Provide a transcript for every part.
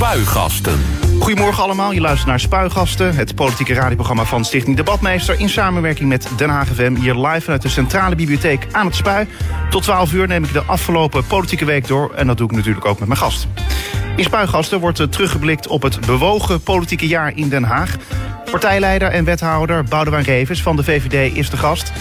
Spuigasten. Goedemorgen allemaal, je luistert naar Spuigasten, het politieke radioprogramma van Stichting Debatmeester... in samenwerking met Den Haag FM, hier live vanuit de Centrale Bibliotheek aan het Spui. Tot 12 uur neem ik de afgelopen politieke week door en dat doe ik natuurlijk ook met mijn gast. In Spuigasten wordt teruggeblikt op het bewogen politieke jaar in Den Haag. Partijleider en wethouder Boudewijn Revens van de VVD is de gast.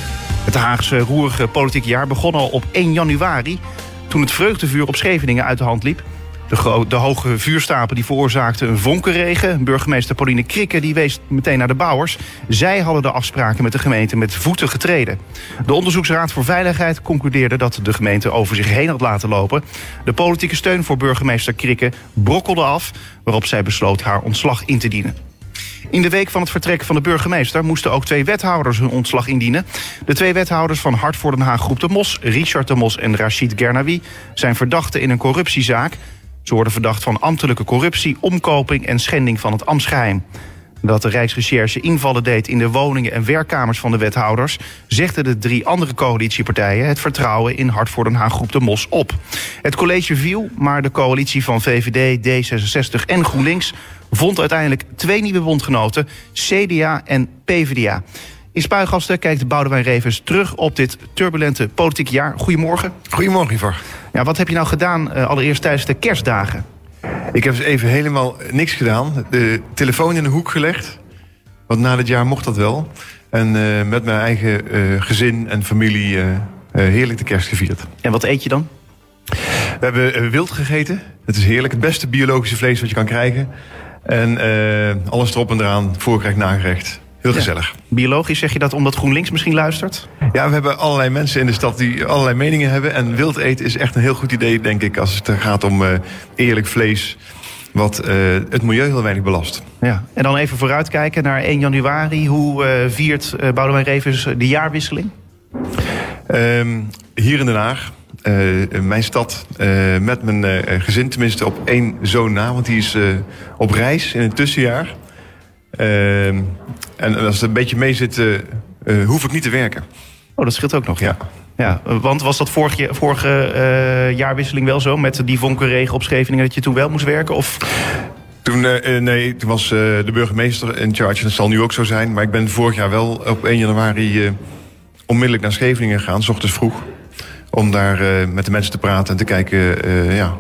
Het Haagse roerige politieke jaar begon al op 1 januari... toen het vreugdevuur op Scheveningen uit de hand liep... De, de, hoge vuurstapel die veroorzaakte een vonkenregen. Burgemeester Pauline Krikke die wees meteen naar de bouwers. Zij hadden de afspraken met de gemeente met voeten getreden. De Onderzoeksraad voor Veiligheid concludeerde dat de gemeente over zich heen had laten lopen. De politieke steun voor burgemeester Krikke brokkelde af... waarop zij besloot haar ontslag in te dienen. In de week van het vertrek van de burgemeester moesten ook twee wethouders hun ontslag indienen. De twee wethouders van Hart voor Den Haag Groep de Mos, Richard de Mos en Rachid Gernawi, zijn verdachten in een corruptiezaak. Ze worden verdacht van ambtelijke corruptie, omkoping en schending van het ambtsgeheim. Dat de Rijksrecherche invallen deed in de woningen en werkkamers van de wethouders, zegden de drie andere coalitiepartijen het vertrouwen in Hart voor Den Haag Groep de Mos op. Het college viel, maar de coalitie van VVD, D66 en GroenLinks vond uiteindelijk twee nieuwe bondgenoten, CDA en PvdA. In Spuigasten kijkt Boudewijn Revers terug op dit turbulente politieke jaar. Goedemorgen. Goedemorgen, Ivar. Ja, wat heb je nou gedaan uh, allereerst tijdens de kerstdagen? Ik heb dus even helemaal niks gedaan. De telefoon in de hoek gelegd. Want na dit jaar mocht dat wel. En uh, met mijn eigen uh, gezin en familie heerlijk de kerst gevierd. En wat eet je dan? We hebben wild gegeten. Het is heerlijk. Het beste biologische vlees wat je kan krijgen. En alles erop en eraan. Voorgerecht, nagerecht. Heel gezellig. Ja. Biologisch zeg je dat omdat GroenLinks misschien luistert? Ja, we hebben allerlei mensen in de stad die allerlei meningen hebben. En wild eten is echt een heel goed idee, denk ik, als het gaat om uh, eerlijk vlees. Wat uh, het milieu heel weinig belast. Ja, en dan even vooruitkijken naar 1 januari. Hoe uh, viert uh, Boudewijn Revens de jaarwisseling? Um, hier in Den Haag. Uh, mijn stad, uh, met mijn uh, gezin, tenminste op één zoon na, want die is op reis in het tussenjaar. Ehm, en als het een beetje mee zit, uh, hoef ik niet te werken. Oh, dat scheelt ook nog, ja. ja. want was dat vorige, vorige uh, jaarwisseling wel zo? Met die vonkenregen op Scheveningen dat je toen wel moest werken? Of... Toen, uh, nee, toen was de burgemeester in charge. Dat zal nu ook zo zijn. Maar ik ben vorig jaar wel op 1 januari onmiddellijk naar Scheveningen gegaan. S ochtends vroeg. Om daar met de mensen te praten en te kijken ja,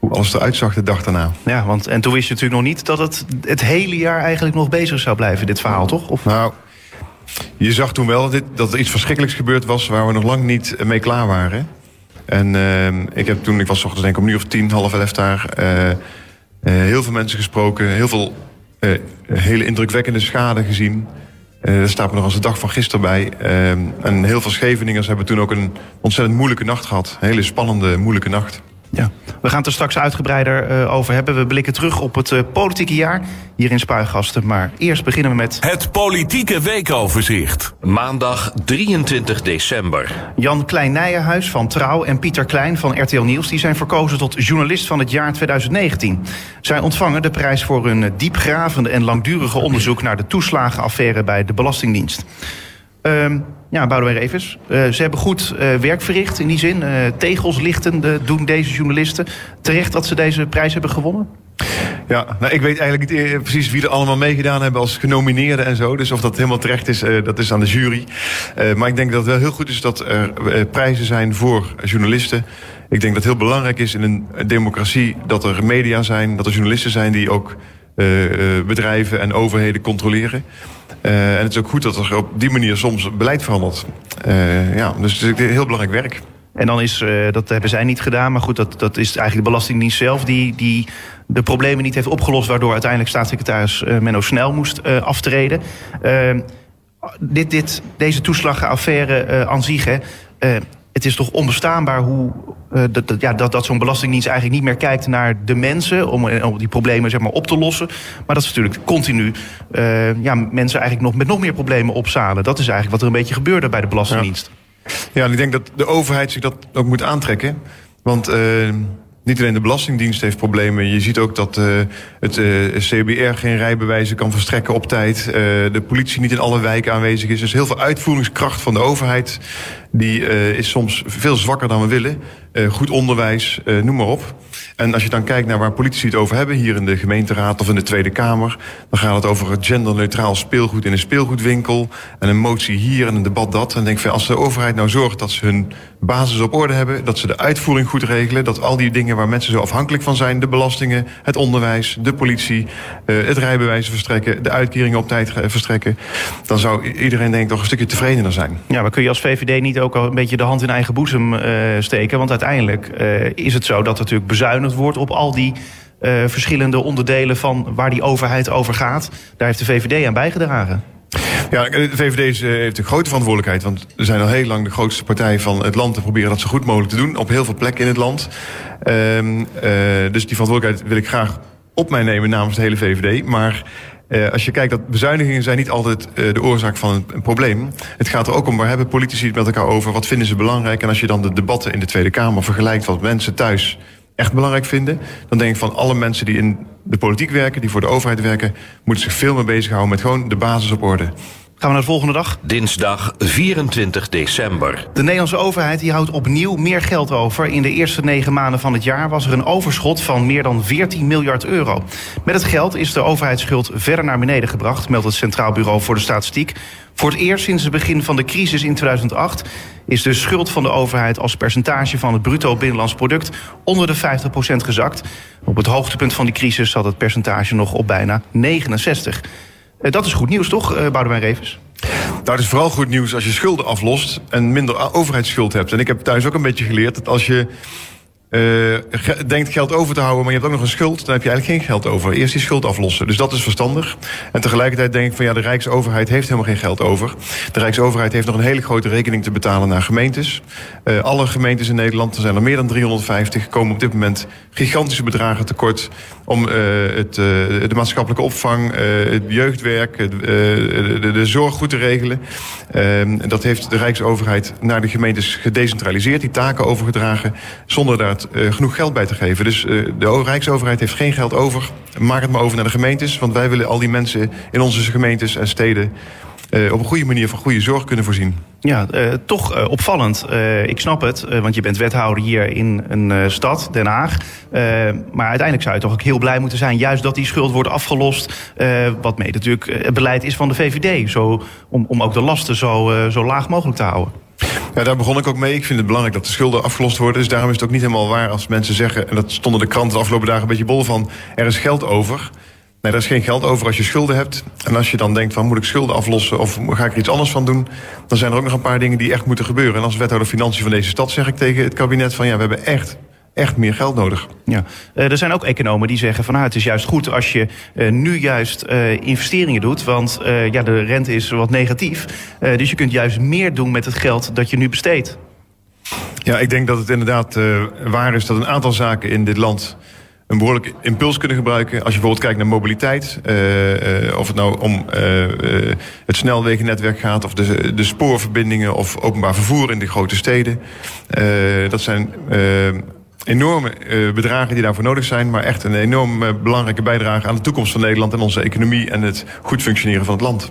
hoe alles eruit zag de dag daarna. Ja, want en toen wist je natuurlijk nog niet dat het het hele jaar eigenlijk nog bezig zou blijven, dit verhaal, toch? Of... Nou, je zag toen wel dat, dat er iets verschrikkelijks gebeurd was waar we nog lang niet mee klaar waren. En uh, ik heb toen, ik was ochtends denk ik om nu of tien, half elf daar, uh, uh, heel veel mensen gesproken, heel veel uh, hele indrukwekkende schade gezien. Er staat me nog als de dag van gisteren bij. Uh, en heel veel Scheveningers hebben toen ook een ontzettend moeilijke nacht gehad. Een hele spannende, moeilijke nacht. Ja, we gaan het er straks uitgebreider uh, over hebben. We blikken terug op het uh, politieke jaar hier in Spuigasten. Maar eerst beginnen we met... Het politieke weekoverzicht. Maandag 23 december. Jan Klein-Nijenhuis van Trouw en Pieter Klein van RTL Nieuws... die zijn verkozen tot journalist van het jaar 2019. Zij ontvangen de prijs voor hun diepgravende en langdurige onderzoek... naar de toeslagenaffaire bij de Belastingdienst. Um, ja, Boudewijn Revers. Uh, ze hebben goed uh, werk verricht in die zin. Uh, tegels lichten doen deze journalisten. Terecht dat ze deze prijs hebben gewonnen? Ja, nou, ik weet eigenlijk niet precies wie er allemaal meegedaan hebben als genomineerden en zo. Dus of dat helemaal terecht is, dat is aan de jury. maar ik denk dat het wel heel goed is dat er prijzen zijn voor journalisten. Ik denk dat het heel belangrijk is in een democratie dat er media zijn, dat er journalisten zijn die ook bedrijven en overheden controleren. Uh, en het is ook goed dat er op die manier soms beleid verandert. Ja, dus het is heel belangrijk werk. En dan is, dat hebben zij niet gedaan, maar goed, dat, dat is eigenlijk de Belastingdienst zelf die, die de problemen niet heeft opgelost, waardoor uiteindelijk staatssecretaris Menno Snel moest aftreden. dit, dit, deze toeslagenaffaire aan zich, het is toch onbestaanbaar hoe, uh, dat, ja, dat, dat zo'n belastingdienst eigenlijk niet meer kijkt naar de mensen om, eh, die problemen zeg maar, op te lossen. Maar dat is natuurlijk continu uh, ja, mensen eigenlijk nog met nog meer problemen opzalen. Dat is eigenlijk wat er een beetje gebeurde bij de Belastingdienst. Ja, ja en ik denk dat de overheid zich dat ook moet aantrekken. Want niet alleen de Belastingdienst heeft problemen. Je ziet ook dat uh, het uh, CBR geen rijbewijzen kan verstrekken op tijd. Uh, de politie niet in alle wijken aanwezig is. Dus heel veel uitvoeringskracht van de overheid... die is soms veel zwakker dan we willen. goed onderwijs, noem maar op. En als je dan kijkt naar waar politici het over hebben, hier in de gemeenteraad of in de Tweede Kamer, dan gaat het over genderneutraal speelgoed in een speelgoedwinkel. En een motie hier en een debat dat. En denk ik, als de overheid nou zorgt dat ze hun basis op orde hebben, dat ze de uitvoering goed regelen, dat al die dingen waar mensen zo afhankelijk van zijn, de belastingen, het onderwijs, de politie, eh, het rijbewijs verstrekken, de uitkeringen op tijd verstrekken, dan zou iedereen denk ik toch een stukje tevredener zijn. Ja, maar kun je als VVD niet ook al een beetje de hand in eigen boezem uh, steken? Want uiteindelijk uh, is het zo dat er natuurlijk bezuinigd wordt op al die uh, verschillende onderdelen van waar die overheid over gaat. Daar heeft de VVD aan bijgedragen. Ja, de VVD heeft een grote verantwoordelijkheid. Want we zijn al heel lang de grootste partij van het land... te proberen dat zo goed mogelijk te doen op heel veel plekken in het land. Um, uh, dus die verantwoordelijkheid wil ik graag op mij nemen namens de hele VVD. Maar als je kijkt dat bezuinigingen zijn niet altijd de oorzaak van een, een, probleem. Het gaat er ook om waar hebben politici het met elkaar over, wat vinden ze belangrijk. En als je dan de debatten in de Tweede Kamer vergelijkt wat mensen thuis echt belangrijk vinden, dan denk ik van alle mensen die in de politiek werken, die voor de overheid werken, moeten zich veel meer bezighouden met gewoon de basis op orde. Gaan we naar de volgende dag? Dinsdag 24 december. De Nederlandse overheid die houdt opnieuw meer geld over. In de eerste negen maanden van het jaar was er een overschot van meer dan 14 miljard euro. Met het geld is de overheidsschuld verder naar beneden gebracht, meldt het Centraal Bureau voor de Statistiek. Voor het eerst sinds het begin van de crisis in 2008 is de schuld van de overheid als percentage van het bruto binnenlands product onder de 50% gezakt. Op het hoogtepunt van die crisis zat het percentage nog op bijna 69. Dat is goed nieuws, toch, Boudewijn Revers? Nou, het is vooral goed nieuws als je schulden aflost en minder overheidsschuld hebt. En ik heb thuis ook een beetje geleerd dat als je uh, denkt geld over te houden, maar je hebt ook nog een schuld, dan heb je eigenlijk geen geld over. Eerst die schuld aflossen. Dus dat is verstandig. En tegelijkertijd denk ik van ja, de Rijksoverheid heeft helemaal geen geld over. De Rijksoverheid heeft nog een hele grote rekening te betalen naar gemeentes. Uh, alle gemeentes in Nederland, er zijn er meer dan 350, komen op dit moment gigantische bedragen tekort om uh, het, de maatschappelijke opvang, het jeugdwerk, de, de, de, zorg goed te regelen. Ehm, dat heeft de Rijksoverheid naar de gemeentes gedecentraliseerd, die taken overgedragen, zonder daar uh, genoeg geld bij te geven. Dus uh, de Rijksoverheid heeft geen geld over. Maak het maar over naar de gemeentes. Want wij willen al die mensen in onze gemeentes en steden... Uh, op een goede manier van goede zorg kunnen voorzien. Ja, toch opvallend. ik snap het, want je bent wethouder hier in een stad, Den Haag. maar uiteindelijk zou je toch ook heel blij moeten zijn... juist dat die schuld wordt afgelost. wat mee natuurlijk het beleid is van de VVD. Zo, om, om ook de lasten zo, zo laag mogelijk te houden. Ja, daar begon ik ook mee. Ik vind het belangrijk dat de schulden afgelost worden. Dus daarom is het ook niet helemaal waar als mensen zeggen... en dat stonden de kranten de afgelopen dagen een beetje bol van... er is geld over. Nee, er is geen geld over als je schulden hebt. En als je dan denkt van moet ik schulden aflossen of ga ik er iets anders van doen... dan zijn er ook nog een paar dingen die echt moeten gebeuren. En als wethouder Financiën van deze stad zeg ik tegen het kabinet van... ja, we hebben echt echt meer geld nodig. Ja. Uh, er zijn ook economen die zeggen van nou, het is juist goed als je uh, nu juist uh, investeringen doet. Want ja, de rente is wat negatief. dus je kunt juist meer doen met het geld dat je nu besteedt. Ja, ik denk dat het inderdaad waar is dat een aantal zaken in dit land een behoorlijke impuls kunnen gebruiken. Als je bijvoorbeeld kijkt naar mobiliteit, uh, uh, of het nou om uh, het snelwegennetwerk gaat, of de, de spoorverbindingen of openbaar vervoer in de grote steden. dat zijn enorme uh, bedragen die daarvoor nodig zijn, maar echt een enorm uh, belangrijke bijdrage aan de toekomst van Nederland en onze economie en het goed functioneren van het land.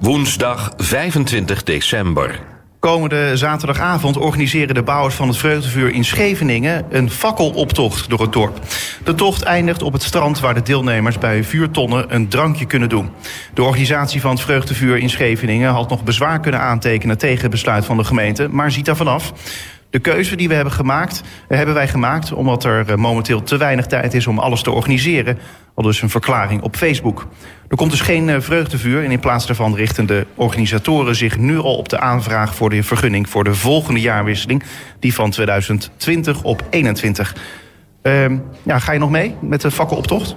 Woensdag 25 december. Komende zaterdagavond organiseren de bouwers van het Vreugdevuur in Scheveningen een fakkeloptocht door het dorp. De tocht eindigt op het strand waar de deelnemers bij vuurtonnen een drankje kunnen doen. De organisatie van het Vreugdevuur in Scheveningen had nog bezwaar kunnen aantekenen tegen het besluit van de gemeente, maar ziet daar vanaf. De keuze die we hebben gemaakt, hebben wij gemaakt omdat er eh, momenteel te weinig tijd is om alles te organiseren. Al dus een verklaring op Facebook. Er komt dus geen eh, vreugdevuur en in plaats daarvan richten de organisatoren zich nu al op de aanvraag voor de vergunning voor de volgende jaarwisseling, die van 2020 op 21. Uh, ehm, ja, ga je nog mee met de fakkeloptocht?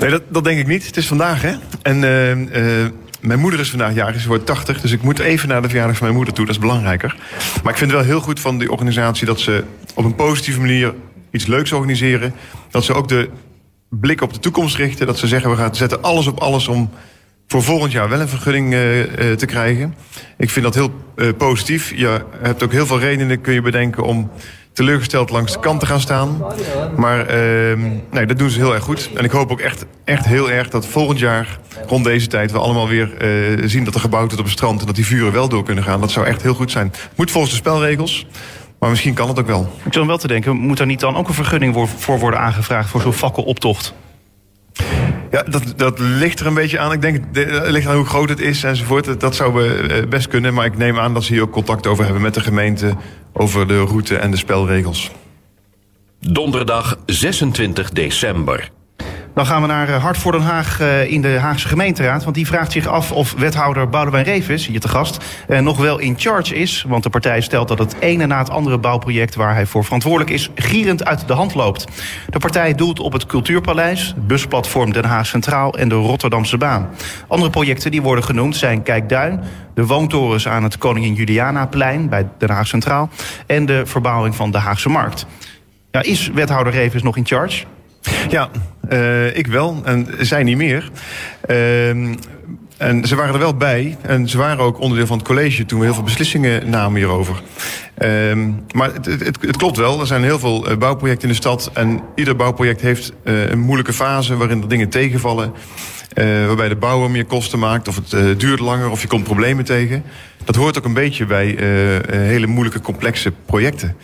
Nee, dat, dat denk ik niet. Het is vandaag, hè? En uh, mijn moeder is vandaag jarig, ze wordt 80. Dus ik moet even naar de verjaardag van mijn moeder toe. Dat is belangrijker. Maar ik vind het wel heel goed van die organisatie dat ze op een positieve manier iets leuks organiseren. Dat ze ook de blik op de toekomst richten. Dat ze zeggen we gaan zetten alles op alles om voor volgend jaar wel een vergunning uh, uh, te krijgen. Ik vind dat heel uh, positief. Je hebt ook heel veel redenen kun je bedenken om teleurgesteld langs de kant te gaan staan. Maar uh, nee, dat doen ze heel erg goed. En ik hoop ook echt, echt heel erg dat volgend jaar rond deze tijd... we allemaal weer zien dat er gebouwd wordt op het strand... en dat die vuren wel door kunnen gaan. Dat zou echt heel goed zijn. Moet volgens de spelregels. Maar misschien kan het ook wel. Ik wel te denken, moet er niet dan ook een vergunning voor worden aangevraagd voor zo'n fakkeloptocht? Ja, dat, dat ligt er een beetje aan. Ik denk, het ligt aan hoe groot het is enzovoort. Dat zou we best kunnen. Maar ik neem aan dat ze hier ook contact over hebben met de gemeente... over de route en de spelregels. Donderdag 26 december. Dan gaan we naar eh, Hart voor Den Haag eh, in de Haagse gemeenteraad. Want die vraagt zich af of wethouder Boudewijn Revis, hier te gast, eh, nog wel in charge is. Want de partij stelt dat het ene na het andere bouwproject waar hij voor verantwoordelijk is, gierend uit de hand loopt. De partij doelt op het Cultuurpaleis, busplatform Den Haag Centraal en de Rotterdamse Baan. Andere projecten die worden genoemd zijn Kijkduin, de woontorens aan het Koningin Julianaplein bij Den Haag Centraal en de verbouwing van de Haagse Markt. Ja, is wethouder Revis nog in charge? Ja, uh, ik wel. En zij niet meer. Uh, en ze waren er wel bij. En ze waren ook onderdeel van het college toen we heel veel beslissingen namen hierover. Uh, maar het, het, klopt wel. Er zijn heel veel eh, bouwprojecten in de stad. En ieder bouwproject heeft uh, een moeilijke fase waarin er dingen tegenvallen. Waarbij de bouwer meer kosten maakt, of het duurt langer, of je komt problemen tegen. Dat hoort ook een beetje bij hele moeilijke, complexe projecten.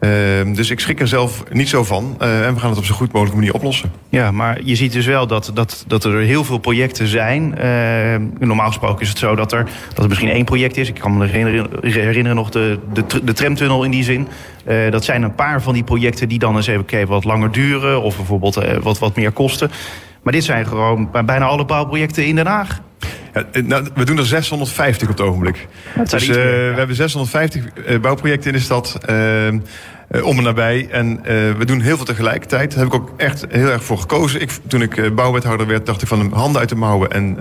Uh, dus ik schrik er zelf niet zo van. Uh, en we gaan het op zo goed mogelijke manier oplossen. Ja, maar je ziet dus wel dat, dat, dat er heel veel projecten zijn. Uh, normaal gesproken is het zo dat er, dat er misschien één project is. Ik kan me herinneren, herinneren nog de, de, de tramtunnel in die zin. Uh, dat zijn een paar van die projecten die dan eens even wat langer duren. Of bijvoorbeeld uh, wat, wat meer kosten. Maar dit zijn gewoon bijna alle bouwprojecten in Den Haag. Ja, nou, we doen er 650 op het ogenblik. Dus uh, we hebben 650 uh, bouwprojecten in de stad. Uh, om en nabij. En we doen heel veel tegelijkertijd. Daar heb ik ook echt heel erg voor gekozen. Ik, toen ik bouwwethouder werd, dacht ik van de handen uit de mouwen. En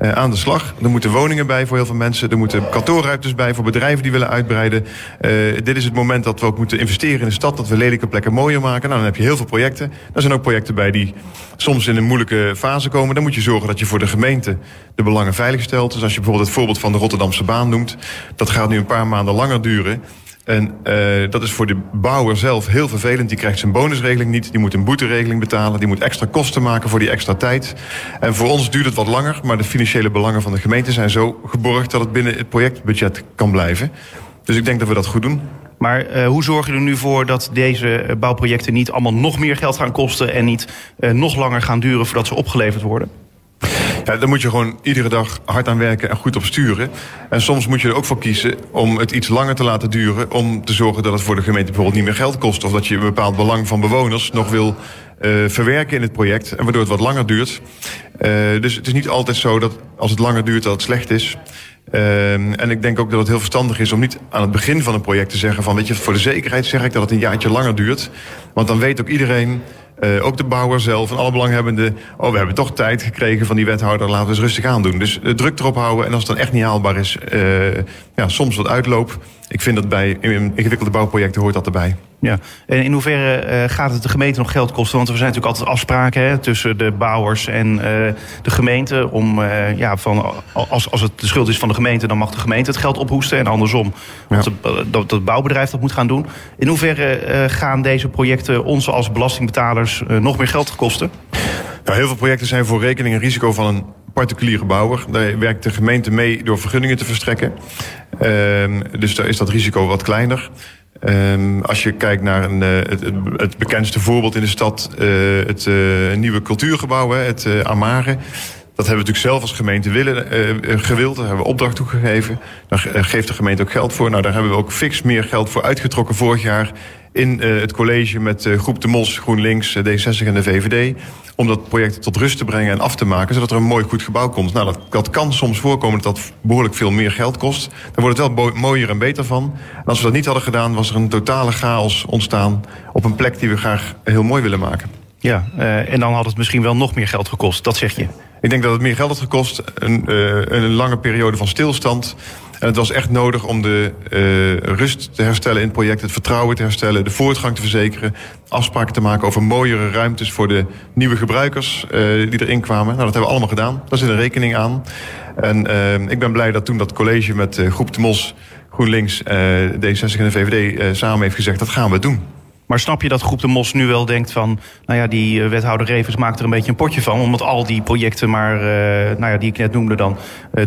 uh, aan de slag. Er moeten woningen bij voor heel veel mensen. Er moeten kantoorruimtes bij voor bedrijven die willen uitbreiden. Uh, dit is het moment dat we ook moeten investeren in de stad. Dat we lelijke plekken mooier maken. Nou, dan heb je heel veel projecten. Er zijn ook projecten bij die soms in een moeilijke fase komen. Dan moet je zorgen dat je voor de gemeente de belangen veilig stelt. Dus als je bijvoorbeeld het voorbeeld van de Rotterdamse baan noemt. Dat gaat nu een paar maanden langer duren. En uh, dat is voor de bouwer zelf heel vervelend. Die krijgt zijn bonusregeling niet. Die moet een boeteregeling betalen. Die moet extra kosten maken voor die extra tijd. En voor ons duurt het wat langer. Maar de financiële belangen van de gemeente zijn zo geborgd... dat het binnen het projectbudget kan blijven. Dus ik denk dat we dat goed doen. Maar uh, hoe zorgen er nu voor dat deze bouwprojecten niet allemaal nog meer geld gaan kosten... en niet nog langer gaan duren voordat ze opgeleverd worden? Ja, daar moet je gewoon iedere dag hard aan werken en goed op sturen. En soms moet je er ook voor kiezen om het iets langer te laten duren... om te zorgen dat het voor de gemeente bijvoorbeeld niet meer geld kost... of dat je een bepaald belang van bewoners nog wil uh, verwerken in het project... en waardoor het wat langer duurt. Uh, dus het is niet altijd zo dat als het langer duurt dat het slecht is... En ik denk ook dat het heel verstandig is om niet aan het begin van een project te zeggen van... weet je, voor de zekerheid zeg ik dat het een jaartje langer duurt. Want dan weet ook iedereen uh, ook de bouwer zelf en alle belanghebbenden... oh, we hebben toch tijd gekregen van die wethouder, laten we eens rustig aan doen. Dus uh, druk erop houden en als het dan echt niet haalbaar is... Uh, ja, soms wat uitloop. Ik vind dat bij ingewikkelde bouwprojecten hoort dat erbij. Ja, en in hoeverre uh, gaat het de gemeente nog geld kosten? Want er zijn natuurlijk altijd afspraken hè, tussen de bouwers en uh, de gemeente. Om, uh, ja, van, als, als het de schuld is van de gemeente, dan mag de gemeente het geld ophoesten. En andersom, ja. dat het bouwbedrijf dat moet gaan doen. In hoeverre gaan deze projecten ons als belastingbetalers nog meer geld kosten? Nou, heel veel projecten zijn voor rekening en risico van een particuliere bouwer. Daar werkt de gemeente mee door vergunningen te verstrekken. Uh, dus daar is dat risico wat kleiner. Um, als je kijkt naar een, uh, het, het, bekendste voorbeeld in de stad, uh, het uh, nieuwe cultuurgebouw, hè, het Amare. Dat hebben we natuurlijk zelf als gemeente willen, gewild. Daar hebben we opdracht toe gegeven. Daar geeft de gemeente ook geld voor. Nou, daar hebben we ook fix meer geld voor uitgetrokken vorig jaar in uh, het college met uh, Groep de Mos, GroenLinks, uh, D60 en de VVD. Om dat project tot rust te brengen en af te maken, zodat er een mooi goed gebouw komt. Nou, dat, dat kan soms voorkomen dat dat behoorlijk veel meer geld kost. Daar wordt het wel mooier en beter van. En als we dat niet hadden gedaan, was er een totale chaos ontstaan op een plek die we graag heel mooi willen maken. Ja, en dan had het misschien wel nog meer geld gekost, dat zeg je. Ik denk dat het meer geld had gekost. Een, een lange periode van stilstand. En het was echt nodig om de uh, rust te herstellen in het project, het vertrouwen te herstellen, de voortgang te verzekeren, afspraken te maken over mooiere ruimtes voor de nieuwe gebruikers uh, die erin kwamen. Nou, dat hebben we allemaal gedaan. Daar zit een rekening aan. En uh, ik ben blij dat toen dat college met Groep de Mos, GroenLinks, D66 en de VVD samen heeft gezegd, dat gaan we doen. Maar snap je dat Groep de Mos nu wel denkt van... nou ja, die wethouder Revens maakt er een beetje een potje van... omdat al die projecten maar, nou ja, die ik net noemde dan...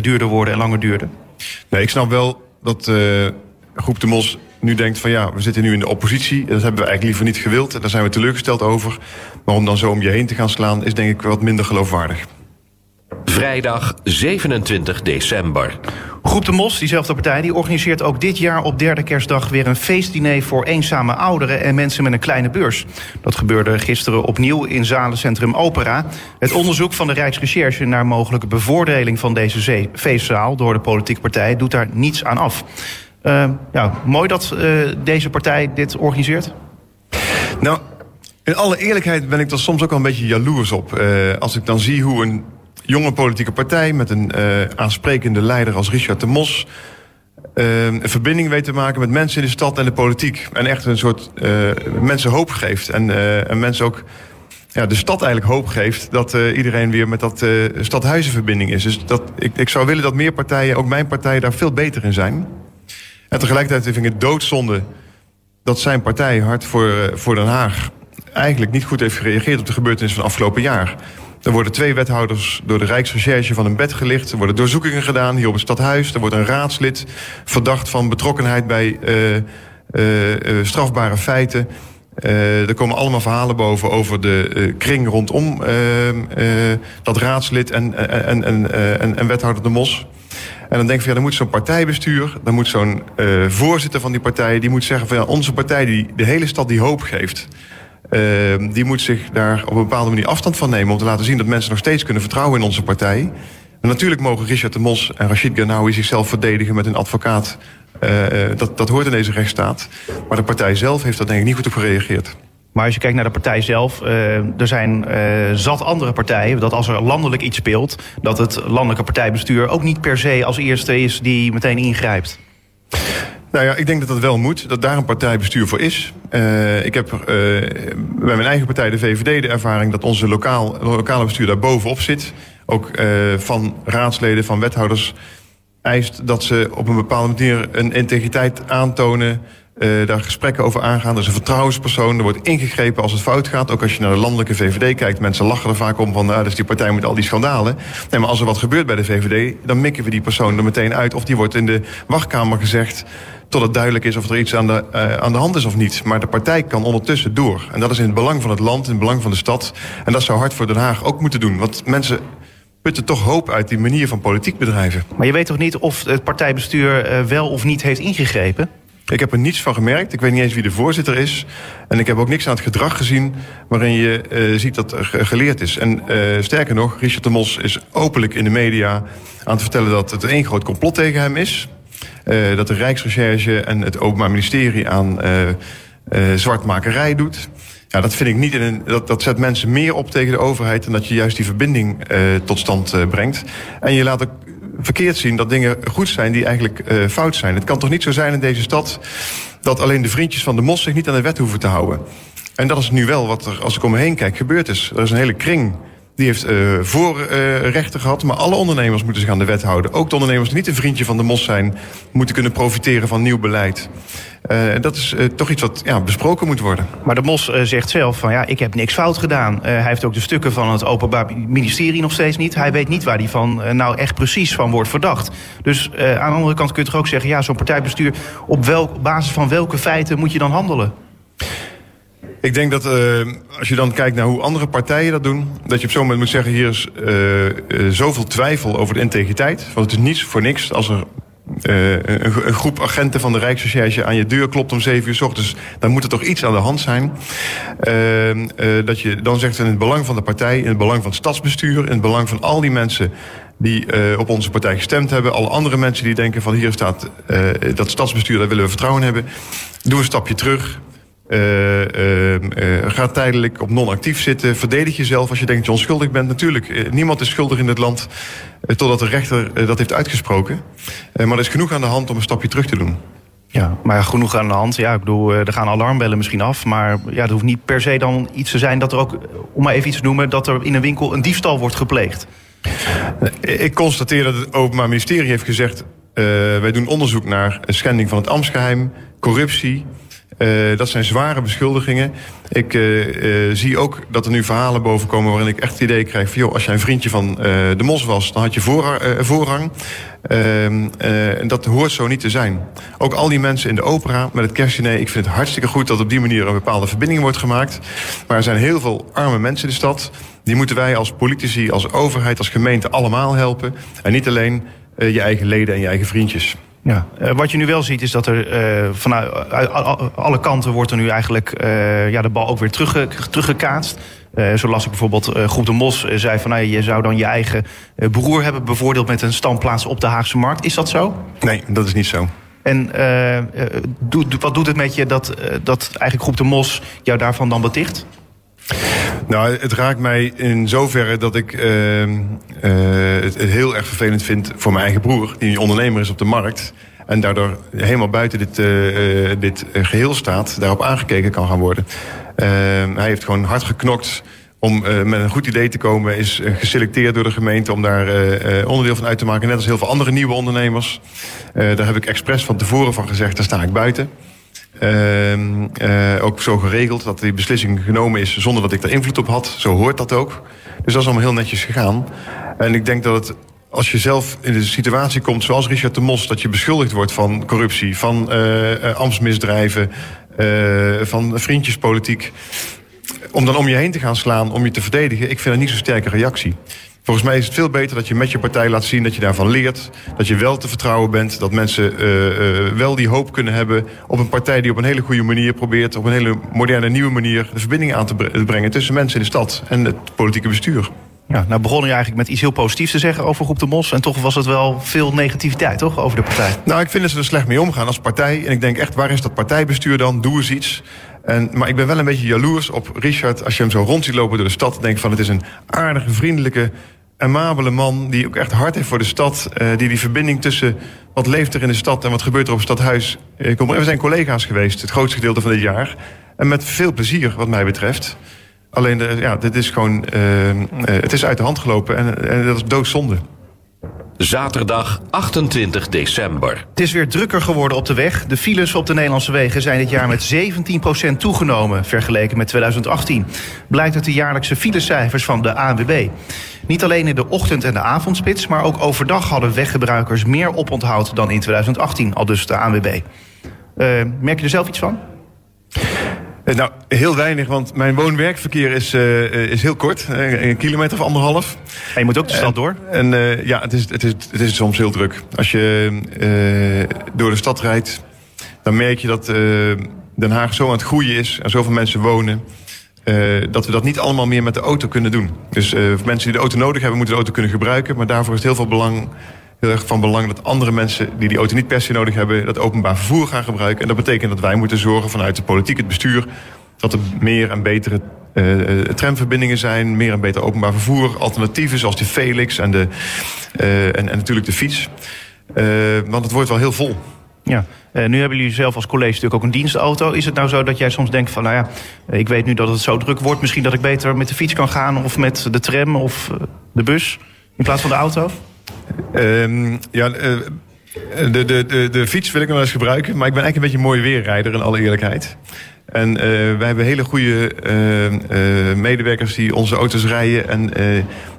Duurder worden en langer duurden? Nee, ik snap wel dat uh, Groep de Mos nu denkt van ja, we zitten nu in de oppositie. Dat hebben we eigenlijk liever niet gewild. Daar zijn we teleurgesteld over. Maar om dan zo om je heen te gaan slaan is denk ik wat minder geloofwaardig. Vrijdag 27 december. Groep de Mos, diezelfde partij, die organiseert ook dit jaar op derde kerstdag weer een feestdiner voor eenzame ouderen en mensen met een kleine beurs. Dat gebeurde gisteren opnieuw in zalencentrum Opera. Het onderzoek van de Rijksrecherche naar mogelijke bevoordeling van deze feestzaal door de politieke partij doet daar niets aan af. Uh, ja, mooi dat uh, deze partij dit organiseert. Nou, in alle eerlijkheid ben ik er soms ook wel een beetje jaloers op. Uh, als ik dan zie hoe een jonge politieke partij met een uh, aansprekende leider als Richard de Mos. Uh, een verbinding weet te maken met mensen in de stad en de politiek. En echt een soort uh, mensen hoop geeft. En, en mensen ook ja, de stad eigenlijk hoop geeft dat iedereen weer met dat stadhuizenverbinding is. Dus dat, ik, ik zou willen dat meer partijen, ook mijn partij, daar veel beter in zijn. En tegelijkertijd vind ik het doodzonde dat zijn partij, Hart voor, voor Den Haag, eigenlijk niet goed heeft gereageerd op de gebeurtenissen van afgelopen jaar. Er worden twee wethouders door de Rijksrecherche van hun bed gelicht. Er worden doorzoekingen gedaan hier op het stadhuis. Er wordt een raadslid verdacht van betrokkenheid bij uh, uh, uh, strafbare feiten. er komen allemaal verhalen boven over de kring rondom dat raadslid en, en, en, en, wethouder De Mos. En dan denk ik ja, dan moet zo'n partijbestuur, dan moet zo'n voorzitter van die partij, die moet zeggen van ja, onze partij die de hele stad die hoop geeft. Uh, die moet zich daar op een bepaalde manier afstand van nemen... om te laten zien dat mensen nog steeds kunnen vertrouwen in onze partij. En natuurlijk mogen Richard de Mos en Rashid Ganawi zichzelf verdedigen met een advocaat. Uh, dat, dat hoort in deze rechtsstaat. Maar de partij zelf heeft daar denk ik niet goed op gereageerd. Maar als je kijkt naar de partij zelf, uh, er zijn zat andere partijen dat als er landelijk iets speelt, dat het landelijke partijbestuur ook niet per se als eerste is die meteen ingrijpt. Nou ja, ik denk dat dat wel moet. Dat daar een partijbestuur voor is. Uh, ik heb uh, bij mijn eigen partij, de VVD, de ervaring dat onze lokaal, lokale bestuur daar bovenop zit. Ook uh, van raadsleden, van wethouders eist dat ze op een bepaalde manier een integriteit aantonen. Daar gesprekken over aangaan. Er is een vertrouwenspersoon. Er wordt ingegrepen als het fout gaat. Ook als je naar de landelijke VVD kijkt. Mensen lachen er vaak om van... Nou, dus die partij met al die schandalen. Nee, maar als er wat gebeurt bij de VVD... dan mikken we die persoon er meteen uit. Of die wordt in de wachtkamer gezegd tot het duidelijk is of er iets aan de, uh, aan de hand is of niet. Maar de partij kan ondertussen door. En dat is in het belang van het land, in het belang van de stad. En dat zou Hart voor Den Haag ook moeten doen. Want mensen putten toch hoop uit die manier van politiek bedrijven. Maar je weet toch niet of het partijbestuur uh, wel of niet heeft ingegrepen? Ik heb er niets van gemerkt. Ik weet niet eens wie de voorzitter is. En ik heb ook niks aan het gedrag gezien waarin je uh, ziet dat er geleerd is. En uh, sterker nog, Richard de Mos is openlijk in de media aan te vertellen dat het één groot complot tegen hem is. Uh, dat de Rijksrecherche en het Openbaar Ministerie aan zwartmakerij doet. Ja, dat vind ik niet. In een, dat, dat zet mensen meer op tegen de overheid... dan dat je juist die verbinding tot stand brengt. En je laat ook verkeerd zien dat dingen goed zijn die eigenlijk uh, fout zijn. Het kan toch niet zo zijn in deze stad dat alleen de vriendjes van de mos zich niet aan de wet hoeven te houden. En dat is nu wel wat er, als ik om me heen kijk, gebeurd is. Er is een hele kring die heeft uh, voorrechten gehad. Maar alle ondernemers moeten zich aan de wet houden. Ook de ondernemers die niet een vriendje van de mos zijn... moeten kunnen profiteren van nieuw beleid. Uh, dat is uh, toch iets wat ja, besproken moet worden. Maar de Mos zegt zelf van ja, ik heb niks fout gedaan. hij heeft ook de stukken van het Openbaar Ministerie nog steeds niet. Hij weet niet waar hij van nou echt precies van wordt verdacht. Dus aan de andere kant kun je toch ook zeggen... ja, zo'n partijbestuur, op welk, basis van welke feiten moet je dan handelen? Ik denk dat uh, als je dan kijkt naar hoe andere partijen dat doen... dat je op zo'n moment moet zeggen... hier is uh, uh, zoveel twijfel over de integriteit. Want het is niets voor niks als er een, groep agenten van de Rijksrecherche aan je deur klopt om zeven uur s ochtends, dan moet er toch iets aan de hand zijn. Dat je dan zegt in het belang van de partij, in het belang van het stadsbestuur, in het belang van al die mensen die op onze partij gestemd hebben, alle andere mensen die denken van hier staat dat stadsbestuur, daar willen we vertrouwen hebben. Doe een stapje terug. Uh, uh, uh, ga tijdelijk op non-actief zitten. Verdedig jezelf als je denkt dat je onschuldig bent. Natuurlijk, niemand is schuldig in dit land totdat de rechter dat heeft uitgesproken. maar er is genoeg aan de hand om een stapje terug te doen. Ja, maar genoeg aan de hand. Ja, ik bedoel, er gaan alarmbellen misschien af. Maar ja, het hoeft niet per se dan iets te zijn dat er ook, om maar even iets te noemen, dat er in een winkel een diefstal wordt gepleegd. Ik constateer dat het Openbaar Ministerie heeft gezegd: wij doen onderzoek naar schending van het ambtsgeheim, corruptie. Uh, dat zijn zware beschuldigingen. Ik uh, uh, zie ook dat er nu verhalen boven komen waarin ik echt het idee krijg van... als jij een vriendje van de mos was, dan had je voorrang. Ehm, en dat hoort zo niet te zijn. Ook al die mensen in de opera met het kerstdiner... ik vind het hartstikke goed dat op die manier een bepaalde verbinding wordt gemaakt. Maar er zijn heel veel arme mensen in de stad. Die moeten wij als politici, als overheid, als gemeente allemaal helpen. En niet alleen je eigen leden en je eigen vriendjes. Ja, uh, wat je nu wel ziet is dat er uh, vanuit alle kanten wordt er nu eigenlijk uh, ja, de bal ook weer terugge teruggekaatst. zo las ik bijvoorbeeld Groep de Mos zei van nou, je zou dan je eigen broer hebben bevoordeeld met een standplaats op de Haagse Markt. Is dat zo? Nee, dat is niet zo. En wat doet het met je dat, dat eigenlijk Groep de Mos jou daarvan dan beticht? Nou, het raakt mij in zoverre dat ik uh, uh, het heel erg vervelend vind voor mijn eigen broer, die ondernemer is op de markt. En daardoor helemaal buiten dit, uh, dit geheel staat, daarop aangekeken kan gaan worden. Ehm, hij heeft gewoon hard geknokt om met een goed idee te komen. Is geselecteerd door de gemeente om daar onderdeel van uit te maken. Net als heel veel andere nieuwe ondernemers. daar heb ik expres van tevoren van gezegd, daar sta ik buiten. Uh, uh, ook zo geregeld dat die beslissing genomen is zonder dat ik daar invloed op had. Zo hoort dat ook. Dus dat is allemaal heel netjes gegaan. En ik denk dat het als je zelf in de situatie komt, zoals Richard de Mos, dat je beschuldigd wordt van corruptie, van uh, ambtsmisdrijven, uh, van vriendjespolitiek, om dan om je heen te gaan slaan, om je te verdedigen, ik vind dat niet zo'n sterke reactie. Volgens mij is het veel beter dat je met je partij laat zien dat je daarvan leert. Dat je wel te vertrouwen bent. Dat mensen uh, uh, wel die hoop kunnen hebben op een partij die op een hele goede manier probeert, op een hele moderne nieuwe manier, de verbinding aan te brengen tussen mensen in de stad en het politieke bestuur. Ja, nou begon je eigenlijk met iets heel positiefs te zeggen over Groep de Mos. En toch was het wel veel negativiteit, toch, over de partij? Nou, ik vind dat ze er slecht mee omgaan als partij. En ik denk echt, waar is dat partijbestuur dan? Doe eens iets. En, maar ik ben wel een beetje jaloers op Richard. Als je hem zo rond ziet lopen door de stad. Denk van het is een aardige, vriendelijke, amabele man. Die ook echt hard heeft voor de stad. Uh, die die verbinding tussen wat leeft er in de stad en wat gebeurt er op het stadhuis. Uh, we zijn collega's geweest het grootste gedeelte van dit jaar. En met veel plezier wat mij betreft. Alleen, de, ja, dit is gewoon, het is uit de hand gelopen en, en dat is doodzonde. Zaterdag 28 december. Het is weer drukker geworden op de weg. De files op de Nederlandse wegen zijn dit jaar met 17% toegenomen... vergeleken met 2018. Blijkt uit de jaarlijkse filecijfers van de ANWB. Niet alleen in de ochtend- en de avondspits... maar ook overdag hadden weggebruikers meer oponthoud dan in 2018, al dus de ANWB. Uh, merk je er zelf iets van? Eh, nou, heel weinig, want mijn woon-werkverkeer is, uh, is heel kort. Een kilometer of anderhalf. En je moet ook de stad door? En uh, ja, het is, het, is, het is soms heel druk. Als je uh, door de stad rijdt, dan merk je dat Den Haag zo aan het groeien is... en zoveel mensen wonen... dat we dat niet allemaal meer met de auto kunnen doen. Dus mensen die de auto nodig hebben, moeten de auto kunnen gebruiken. Maar daarvoor is het heel veel belang heel erg van belang dat andere mensen die die auto niet per se nodig hebben, dat openbaar vervoer gaan gebruiken. En dat betekent dat wij moeten zorgen vanuit de politiek, het bestuur, dat er meer en betere uh, tramverbindingen zijn, meer en beter openbaar vervoer, alternatieven zoals de Felix en, de, uh, en, natuurlijk de fiets. Want het wordt wel heel vol. Ja, uh, nu hebben jullie zelf als college natuurlijk ook een dienstauto. Is het nou zo dat jij soms denkt van, nou ja, ik weet nu dat het zo druk wordt, misschien dat ik beter met de fiets kan gaan of met de tram of de bus in plaats van de auto? Um, ja, uh, de, de, de, de fiets wil ik nog wel eens gebruiken. Maar ik ben eigenlijk een beetje een mooie weerrijder in alle eerlijkheid. En uh, wij hebben hele goede uh, medewerkers die onze auto's rijden. En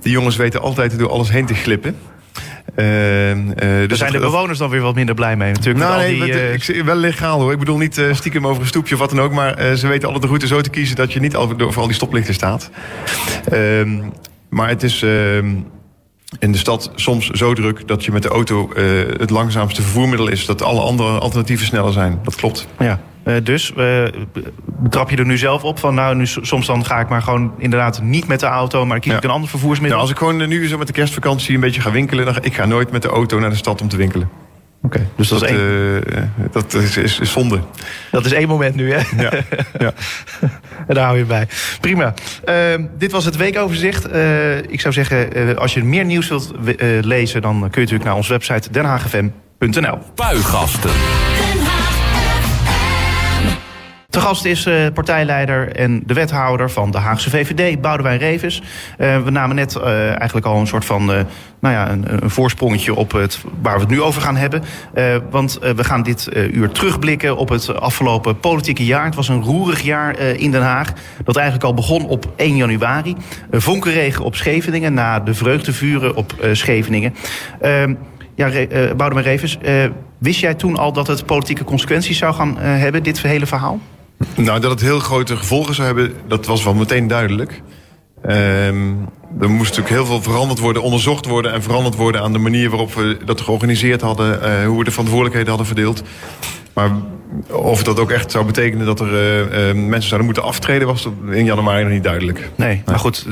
die jongens weten altijd door alles heen te glippen. Uh, uh, dus zijn de bewoners dan weer wat minder blij mee natuurlijk. Nou, nee, die, uh... ik, wel legaal hoor. Ik bedoel niet stiekem over een stoepje of wat dan ook. Maar ze weten altijd de route zo te kiezen dat je niet over, voor al die stoplichten staat. Ehm, maar het is ehm, in de stad soms zo druk dat je met de auto uh, het langzaamste vervoermiddel is. Dat alle andere alternatieven sneller zijn. Dat klopt. Ja. Uh, dus uh, betrap je er nu zelf op van nou, nu, soms dan ga ik maar gewoon inderdaad niet met de auto, maar kies ja. ik een ander vervoersmiddel? Nou, als ik gewoon nu zo met de kerstvakantie een beetje ga winkelen, dan ik ga nooit met de auto naar de stad om te winkelen. Oké, okay, dus dat, dat, is één... uh, dat is, is, is, zonde. Dat is één moment nu, hè? Ja. ja. en daar hou je bij. Prima. Uh, dit was het weekoverzicht. Uh, ik zou zeggen, als je meer nieuws wilt lezen... dan kun je natuurlijk naar onze website denhaagfm.nl. Puigasten. Te gast is uh, partijleider en de wethouder van de Haagse VVD, Boudewijn Revens. Uh, we namen net uh, eigenlijk al een soort van nou ja, een, een, voorsprongetje op het, waar we het nu over gaan hebben. want we gaan dit uur terugblikken op het afgelopen politieke jaar. Het was een roerig jaar in Den Haag. Dat eigenlijk al begon op 1 januari. vonkenregen op Scheveningen na de vreugdevuren op Scheveningen. Ehm, ja, Boudewijn Revens, wist jij toen al dat het politieke consequenties zou gaan hebben, dit hele verhaal? Nou, dat het heel grote gevolgen zou hebben, dat was wel meteen duidelijk. Um, er moest natuurlijk heel veel veranderd worden, onderzocht worden en veranderd worden aan de manier waarop we dat georganiseerd hadden, uh, hoe we de verantwoordelijkheden hadden verdeeld. Maar of dat ook echt zou betekenen dat er uh, uh, mensen zouden moeten aftreden, was in januari nog niet duidelijk. Nee, maar goed,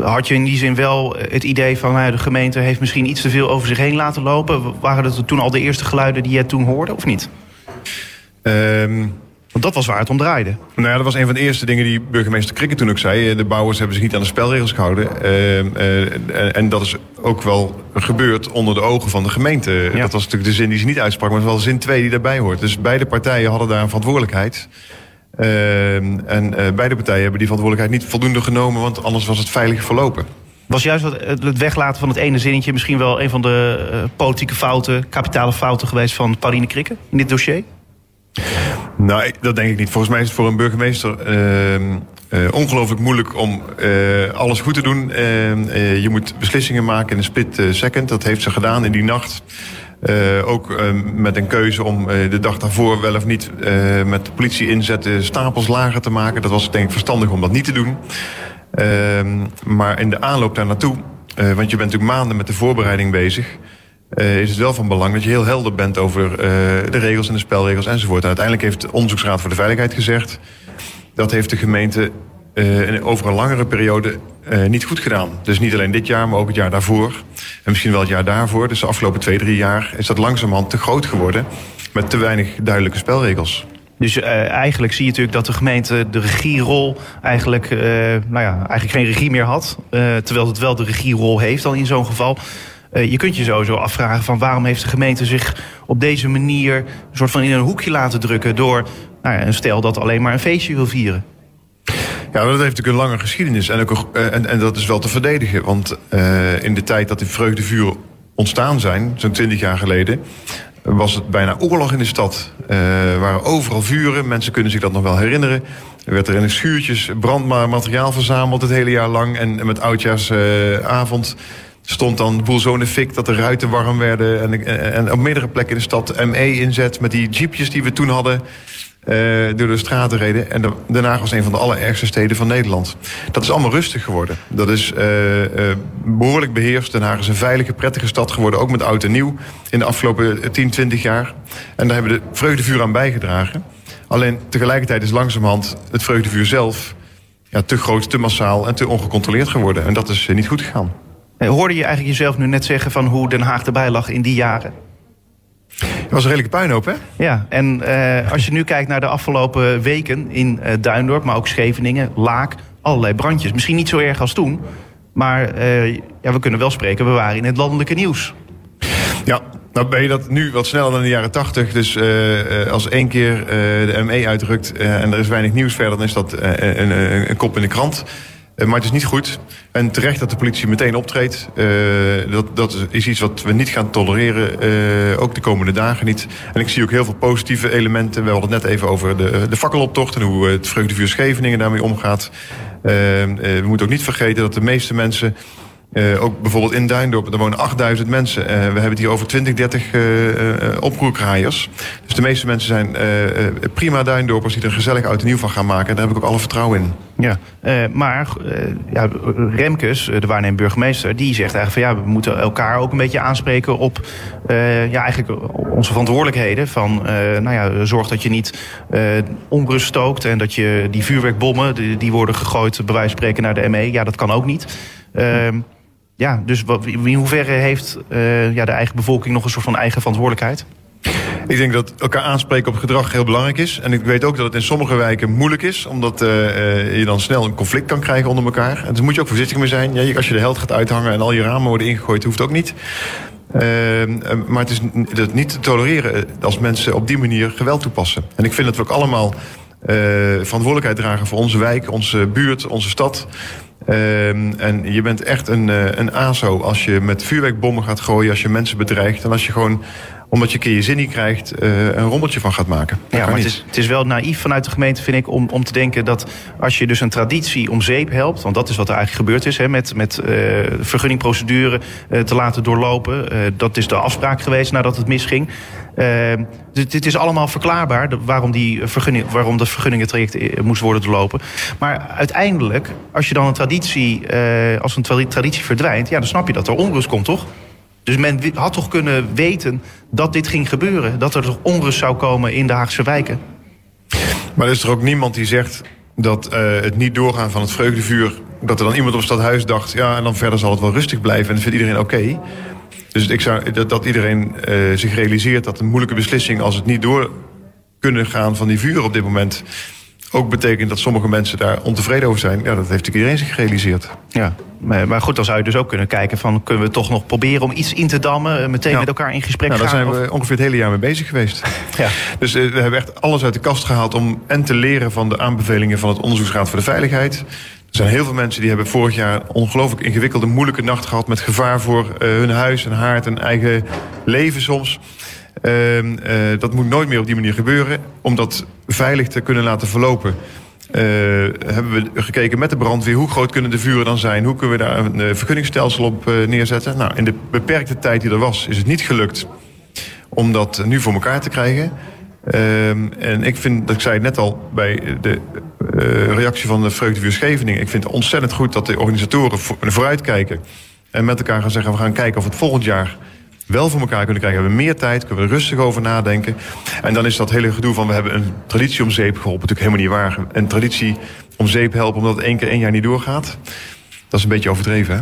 had je in die zin wel het idee van nou, de gemeente heeft misschien iets te veel over zich heen laten lopen? Waren dat toen al de eerste geluiden die je toen hoorde, of niet? Um, want dat was waar het om draaide. Nou ja, dat was een van de eerste dingen die burgemeester Krikke toen ook zei. De bouwers hebben zich niet aan de spelregels gehouden. Uh, uh, en dat is ook wel gebeurd onder de ogen van de gemeente. Ja. Dat was natuurlijk de zin die ze niet uitsprak, maar het was wel zin 2 die daarbij hoort. Dus beide partijen hadden daar een verantwoordelijkheid. Uh, en beide partijen hebben die verantwoordelijkheid niet voldoende genomen, want anders was het veilig verlopen. Was juist het weglaten van het ene zinnetje misschien wel een van de politieke fouten, kapitale fouten geweest van Pauline Krikke in dit dossier? Nou, dat denk ik niet. Volgens mij is het voor een burgemeester uh, ongelooflijk moeilijk om uh, alles goed te doen. Uh, je moet beslissingen maken in een split second. Dat heeft ze gedaan in die nacht. ook met een keuze om de dag daarvoor wel of niet met de politie inzetten stapels lager te maken. Dat was denk ik verstandig om dat niet te doen. Ehm, maar in de aanloop daar naartoe, want je bent natuurlijk maanden met de voorbereiding bezig. Uh, is het wel van belang dat je heel helder bent over uh, de regels en de spelregels enzovoort. En uiteindelijk heeft de Onderzoeksraad voor de Veiligheid gezegd... dat heeft de gemeente uh, over een langere periode niet goed gedaan. Dus niet alleen dit jaar, maar ook het jaar daarvoor. En misschien wel het jaar daarvoor. Dus de afgelopen twee, drie jaar is dat langzamerhand te groot geworden... met te weinig duidelijke spelregels. Dus eigenlijk zie je natuurlijk dat de gemeente de regierol eigenlijk, nou ja, eigenlijk geen regie meer had. Terwijl het wel de regierol heeft dan in zo'n geval. Uh, je kunt je sowieso afvragen van waarom heeft de gemeente zich op deze manier een soort van in een hoekje laten drukken door nou ja, een stel dat alleen maar een feestje wil vieren. Ja, dat heeft natuurlijk een lange geschiedenis en, ook, uh, en, en dat is wel te verdedigen. Want uh, in de tijd dat die vreugdevuren ontstaan zijn, zo'n twintig jaar geleden, was het bijna oorlog in de stad. Er waren overal vuren, mensen kunnen zich dat nog wel herinneren. Er werd er in de schuurtjes brandmateriaal verzameld het hele jaar lang. En met oudjaarsavond stond dan de boel zo fik dat de ruiten warm werden. En, en, op meerdere plekken in de stad ME inzet met die jeepjes die we toen hadden. Uh, door de straten reden. En Den Haag was een van de allerergste steden van Nederland. Dat is allemaal rustig geworden. Dat is uh, uh, behoorlijk beheerst. Den Haag is een veilige, prettige stad geworden. Ook met oud en nieuw in de afgelopen 10, 20 jaar. En daar hebben de vreugdevuur aan bijgedragen. Alleen tegelijkertijd is langzamerhand het vreugdevuur zelf... Ja, te groot, te massaal en te ongecontroleerd geworden. En dat is niet goed gegaan. Hoorde je eigenlijk jezelf nu net zeggen van hoe Den Haag erbij lag in die jaren? Het was een redelijke puinhoop, hè? Ja, en uh, als je nu kijkt naar de afgelopen weken in uh, Duindorp, maar ook Scheveningen, Laak, allerlei brandjes. Misschien niet zo erg als toen, maar uh, ja, we kunnen wel spreken, we waren in het landelijke nieuws. Ja, nou ben je dat nu wat sneller dan de jaren tachtig. Dus uh, als één keer de ME uitrukt en er is weinig nieuws verder... dan is dat een, een, een kop in de krant. Uh, maar het is niet goed. En terecht dat de politie meteen optreedt. Uh, dat, dat is iets wat we niet gaan tolereren. Uh, ook de komende dagen niet. En ik zie ook heel veel positieve elementen. We hadden het net even over de, de fakkeloptocht. En hoe het Vreugdevuur Scheveningen daarmee omgaat. we moeten ook niet vergeten dat de meeste mensen uh, ook bijvoorbeeld in Duindorp, er wonen 8000 mensen. Uh, we hebben het hier over 20, 30 uh, oproerkraaiers. Dus de meeste mensen zijn prima Duindorpers die er gezellig uit en nieuw van gaan maken. En daar heb ik ook alle vertrouwen in. Ja, maar ja, Remkes, de waarnemend burgemeester, die zegt eigenlijk van ja, we moeten elkaar ook een beetje aanspreken op ja, eigenlijk onze verantwoordelijkheden. Van nou ja, zorg dat je niet onrust stookt en dat je die vuurwerkbommen, die, die worden gegooid, bij wijze van spreken naar de ME. Ja, dat kan ook niet. Ja, dus in hoeverre heeft uh, ja, de eigen bevolking nog een soort van eigen verantwoordelijkheid? Ik denk dat elkaar aanspreken op gedrag heel belangrijk is. En ik weet ook dat het in sommige wijken moeilijk is. Omdat uh, je dan snel een conflict kan krijgen onder elkaar. En daar moet je ook voorzichtig mee zijn. Ja, als je de held gaat uithangen en al je ramen worden ingegooid, hoeft ook niet. Uh, maar het is niet te tolereren als mensen op die manier geweld toepassen. En ik vind dat we ook allemaal verantwoordelijkheid dragen voor onze wijk, onze buurt, onze stad. Ehm, en je bent echt een, een ASO als je met vuurwerkbommen gaat gooien, als je mensen bedreigt en als je gewoon omdat je een keer je zin niet krijgt, uh, een rommeltje van gaat maken. ja, maar het is, het is, wel naïef vanuit de gemeente, vind ik, om, om te denken dat als je dus een traditie om zeep helpt, want dat is wat er eigenlijk gebeurd is, hè, met, met uh, vergunningprocedure uh, te laten doorlopen. dat is de afspraak geweest nadat het misging. dit, dit, is allemaal verklaarbaar waarom, die vergunning, waarom dat vergunningentraject moest worden doorlopen. Maar uiteindelijk, als je dan een traditie, als een traditie verdwijnt, ja, dan snap je dat er onrust komt, toch? Dus men had toch kunnen weten dat dit ging gebeuren. Dat er toch onrust zou komen in de Haagse wijken. Maar er is er ook niemand die zegt dat uh, het niet doorgaan van het vreugdevuur... dat er dan iemand op het stadhuis dacht... ja, en dan verder zal het wel rustig blijven en dat vindt iedereen oké. Okay. Dus ik zou, dat, dat iedereen uh, zich realiseert dat een moeilijke beslissing... als het niet door kunnen gaan van die vuur op dit moment ook betekent dat sommige mensen daar ontevreden over zijn. Ja, dat heeft natuurlijk iedereen zich gerealiseerd. Ja, maar goed, dan zou je dus ook kunnen kijken van... kunnen we toch nog proberen om iets in te dammen... Eh, meteen met elkaar in gesprek nou, gaan? Daar zijn we ongeveer het hele jaar mee bezig geweest. Ja. Dus uh, we hebben echt alles uit de kast gehaald... om en te leren van de aanbevelingen van het Onderzoeksraad voor de Veiligheid... Er zijn heel veel mensen die hebben vorig jaar ongelooflijk ingewikkelde, moeilijke nacht gehad met gevaar voor uh, hun huis en haard en eigen leven soms. Uh, dat moet nooit meer op die manier gebeuren. Om dat veilig te kunnen laten verlopen. Uh, hebben we gekeken met de brandweer hoe groot kunnen de vuren dan zijn? Hoe kunnen we daar een uh, vergunningstelsel op uh, neerzetten? Nou, in de beperkte tijd die er was, is het niet gelukt om dat nu voor elkaar te krijgen. Ehm, en ik vind, dat ik zei het net al bij de reactie van de Vreugdevuur Scheveningen... ik vind het ontzettend goed dat de organisatoren vooruitkijken... en met elkaar gaan zeggen, we gaan kijken of het volgend jaar wel voor elkaar kunnen krijgen. We hebben meer tijd, kunnen we er rustig over nadenken. En dan is dat hele gedoe van we hebben een traditie om zeep geholpen natuurlijk helemaal niet waar. Een traditie om zeep helpen omdat het één keer één jaar niet doorgaat. Dat is een beetje overdreven, hè?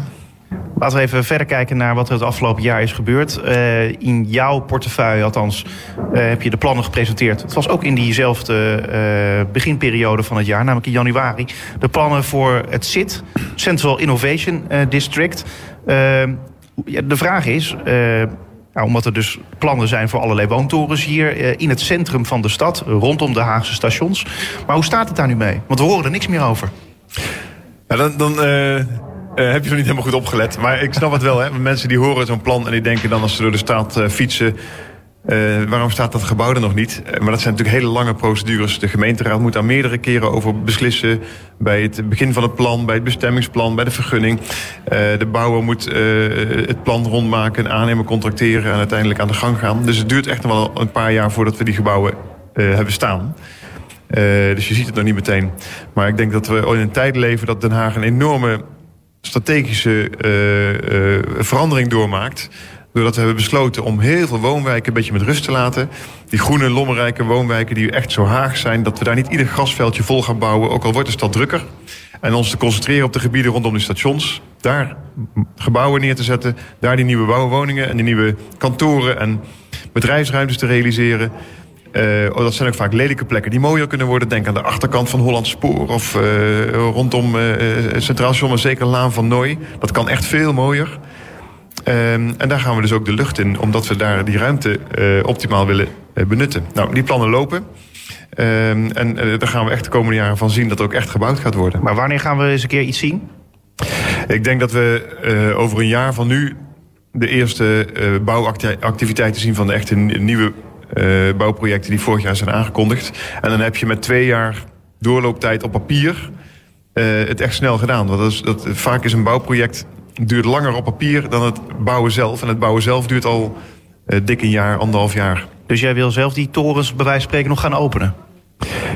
Laten we even verder kijken naar wat er het afgelopen jaar is gebeurd. Uh, in jouw portefeuille, althans, uh, heb je de plannen gepresenteerd. Het was ook in diezelfde uh, beginperiode van het jaar, namelijk in januari. De plannen voor het CIT, Central Innovation District. De vraag is, nou, omdat er dus plannen zijn voor allerlei woontorens hier in het centrum van de stad, rondom de Haagse stations. Maar hoe staat het daar nu mee? Want we horen er niks meer over. Ja, dan, dan uh, heb je zo niet helemaal goed opgelet. Maar ik snap het wel. Hè? Mensen die horen zo'n plan en die denken dan als ze door de stad fietsen... Uh, waarom staat dat gebouw er nog niet? maar dat zijn natuurlijk hele lange procedures. De gemeenteraad moet daar meerdere keren over beslissen. Bij het begin van het plan, bij het bestemmingsplan, bij de vergunning. de bouwer moet het plan rondmaken, een aannemer contracteren... en uiteindelijk aan de gang gaan. Dus het duurt echt nog wel een paar jaar voordat we die gebouwen hebben staan. dus je ziet het nog niet meteen. Maar ik denk dat we in een tijd leven dat Den Haag een enorme strategische verandering doormaakt. Doordat we hebben besloten om heel veel woonwijken een beetje met rust te laten. Die groene, lommerrijke woonwijken die echt zo haag zijn... dat we daar niet ieder grasveldje vol gaan bouwen, ook al wordt de stad drukker. En ons te concentreren op de gebieden rondom de stations. Daar gebouwen neer te zetten. Daar die nieuwe bouwwoningen en die nieuwe kantoren en bedrijfsruimtes te realiseren. Uh, dat zijn ook vaak lelijke plekken die mooier kunnen worden. Denk aan de achterkant van Holland Spoor of uh, rondom uh, Centraal Station, maar zeker Laan van Nooi. Dat kan echt veel mooier. Um, en daar gaan we dus ook de lucht in, omdat we daar die ruimte optimaal willen benutten. Nou, die plannen lopen. Um, en daar gaan we echt de komende jaren van zien dat ook echt gebouwd gaat worden. Maar wanneer gaan we eens een keer iets zien? Ik denk dat we over een jaar van nu de eerste bouwactiviteiten zien van de echte nieuwe bouwprojecten die vorig jaar zijn aangekondigd. En dan heb je met twee jaar doorlooptijd op papier uh, het echt snel gedaan. Want dat is, dat, vaak is een bouwproject duurt langer op papier dan het bouwen zelf. En het bouwen zelf duurt al uh, dik een jaar, anderhalf jaar. Dus jij wil zelf die torens bij wijze van spreken nog gaan openen?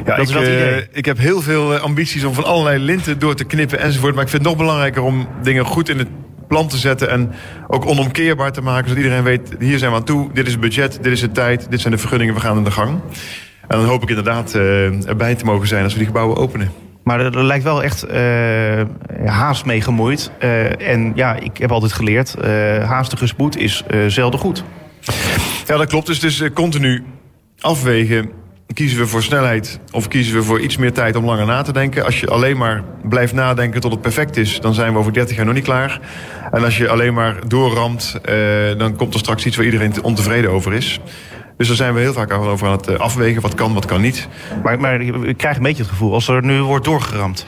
Ja, dat ik, uh, ik heb heel veel ambities om van allerlei linten door te knippen enzovoort. Maar ik vind het nog belangrijker om dingen goed in het plan te zetten en ook onomkeerbaar te maken. Zodat iedereen weet, hier zijn we aan toe, dit is het budget, dit is de tijd, dit zijn de vergunningen, we gaan aan de gang. En dan hoop ik inderdaad uh, erbij te mogen zijn als we die gebouwen openen. Maar er, lijkt wel echt uh, haast mee gemoeid. Uh, en ja, ik heb altijd geleerd, haastige spoed is zelden goed. Ja, dat klopt. Dus is continu afwegen Kiezen we voor snelheid of kiezen we voor iets meer tijd om langer na te denken? Als je alleen maar blijft nadenken tot het perfect is, dan zijn we over 30 jaar nog niet klaar. En als je alleen maar doorramt, dan komt er straks iets waar iedereen ontevreden over is. Dus daar zijn we heel vaak over aan het afwegen. Wat kan, wat kan niet. Maar, maar ik krijg een beetje het gevoel, als er nu wordt doorgeramd...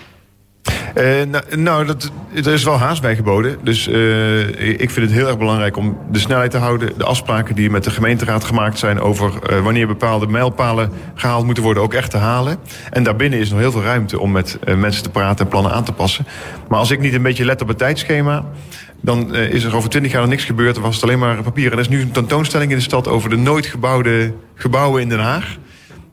Uh, nou, nou dat, er is wel haast bij geboden. Dus uh, ik vind het heel erg belangrijk om de snelheid te houden. De afspraken die met de gemeenteraad gemaakt zijn over uh, wanneer bepaalde mijlpalen gehaald moeten worden, ook echt te halen. En daarbinnen is nog heel veel ruimte om met mensen te praten en plannen aan te passen. Maar als ik niet een beetje let op het tijdschema, dan is er over twintig jaar niks gebeurd. Dan was het alleen maar papier. En er is nu een tentoonstelling in de stad over de nooit gebouwde gebouwen in Den Haag.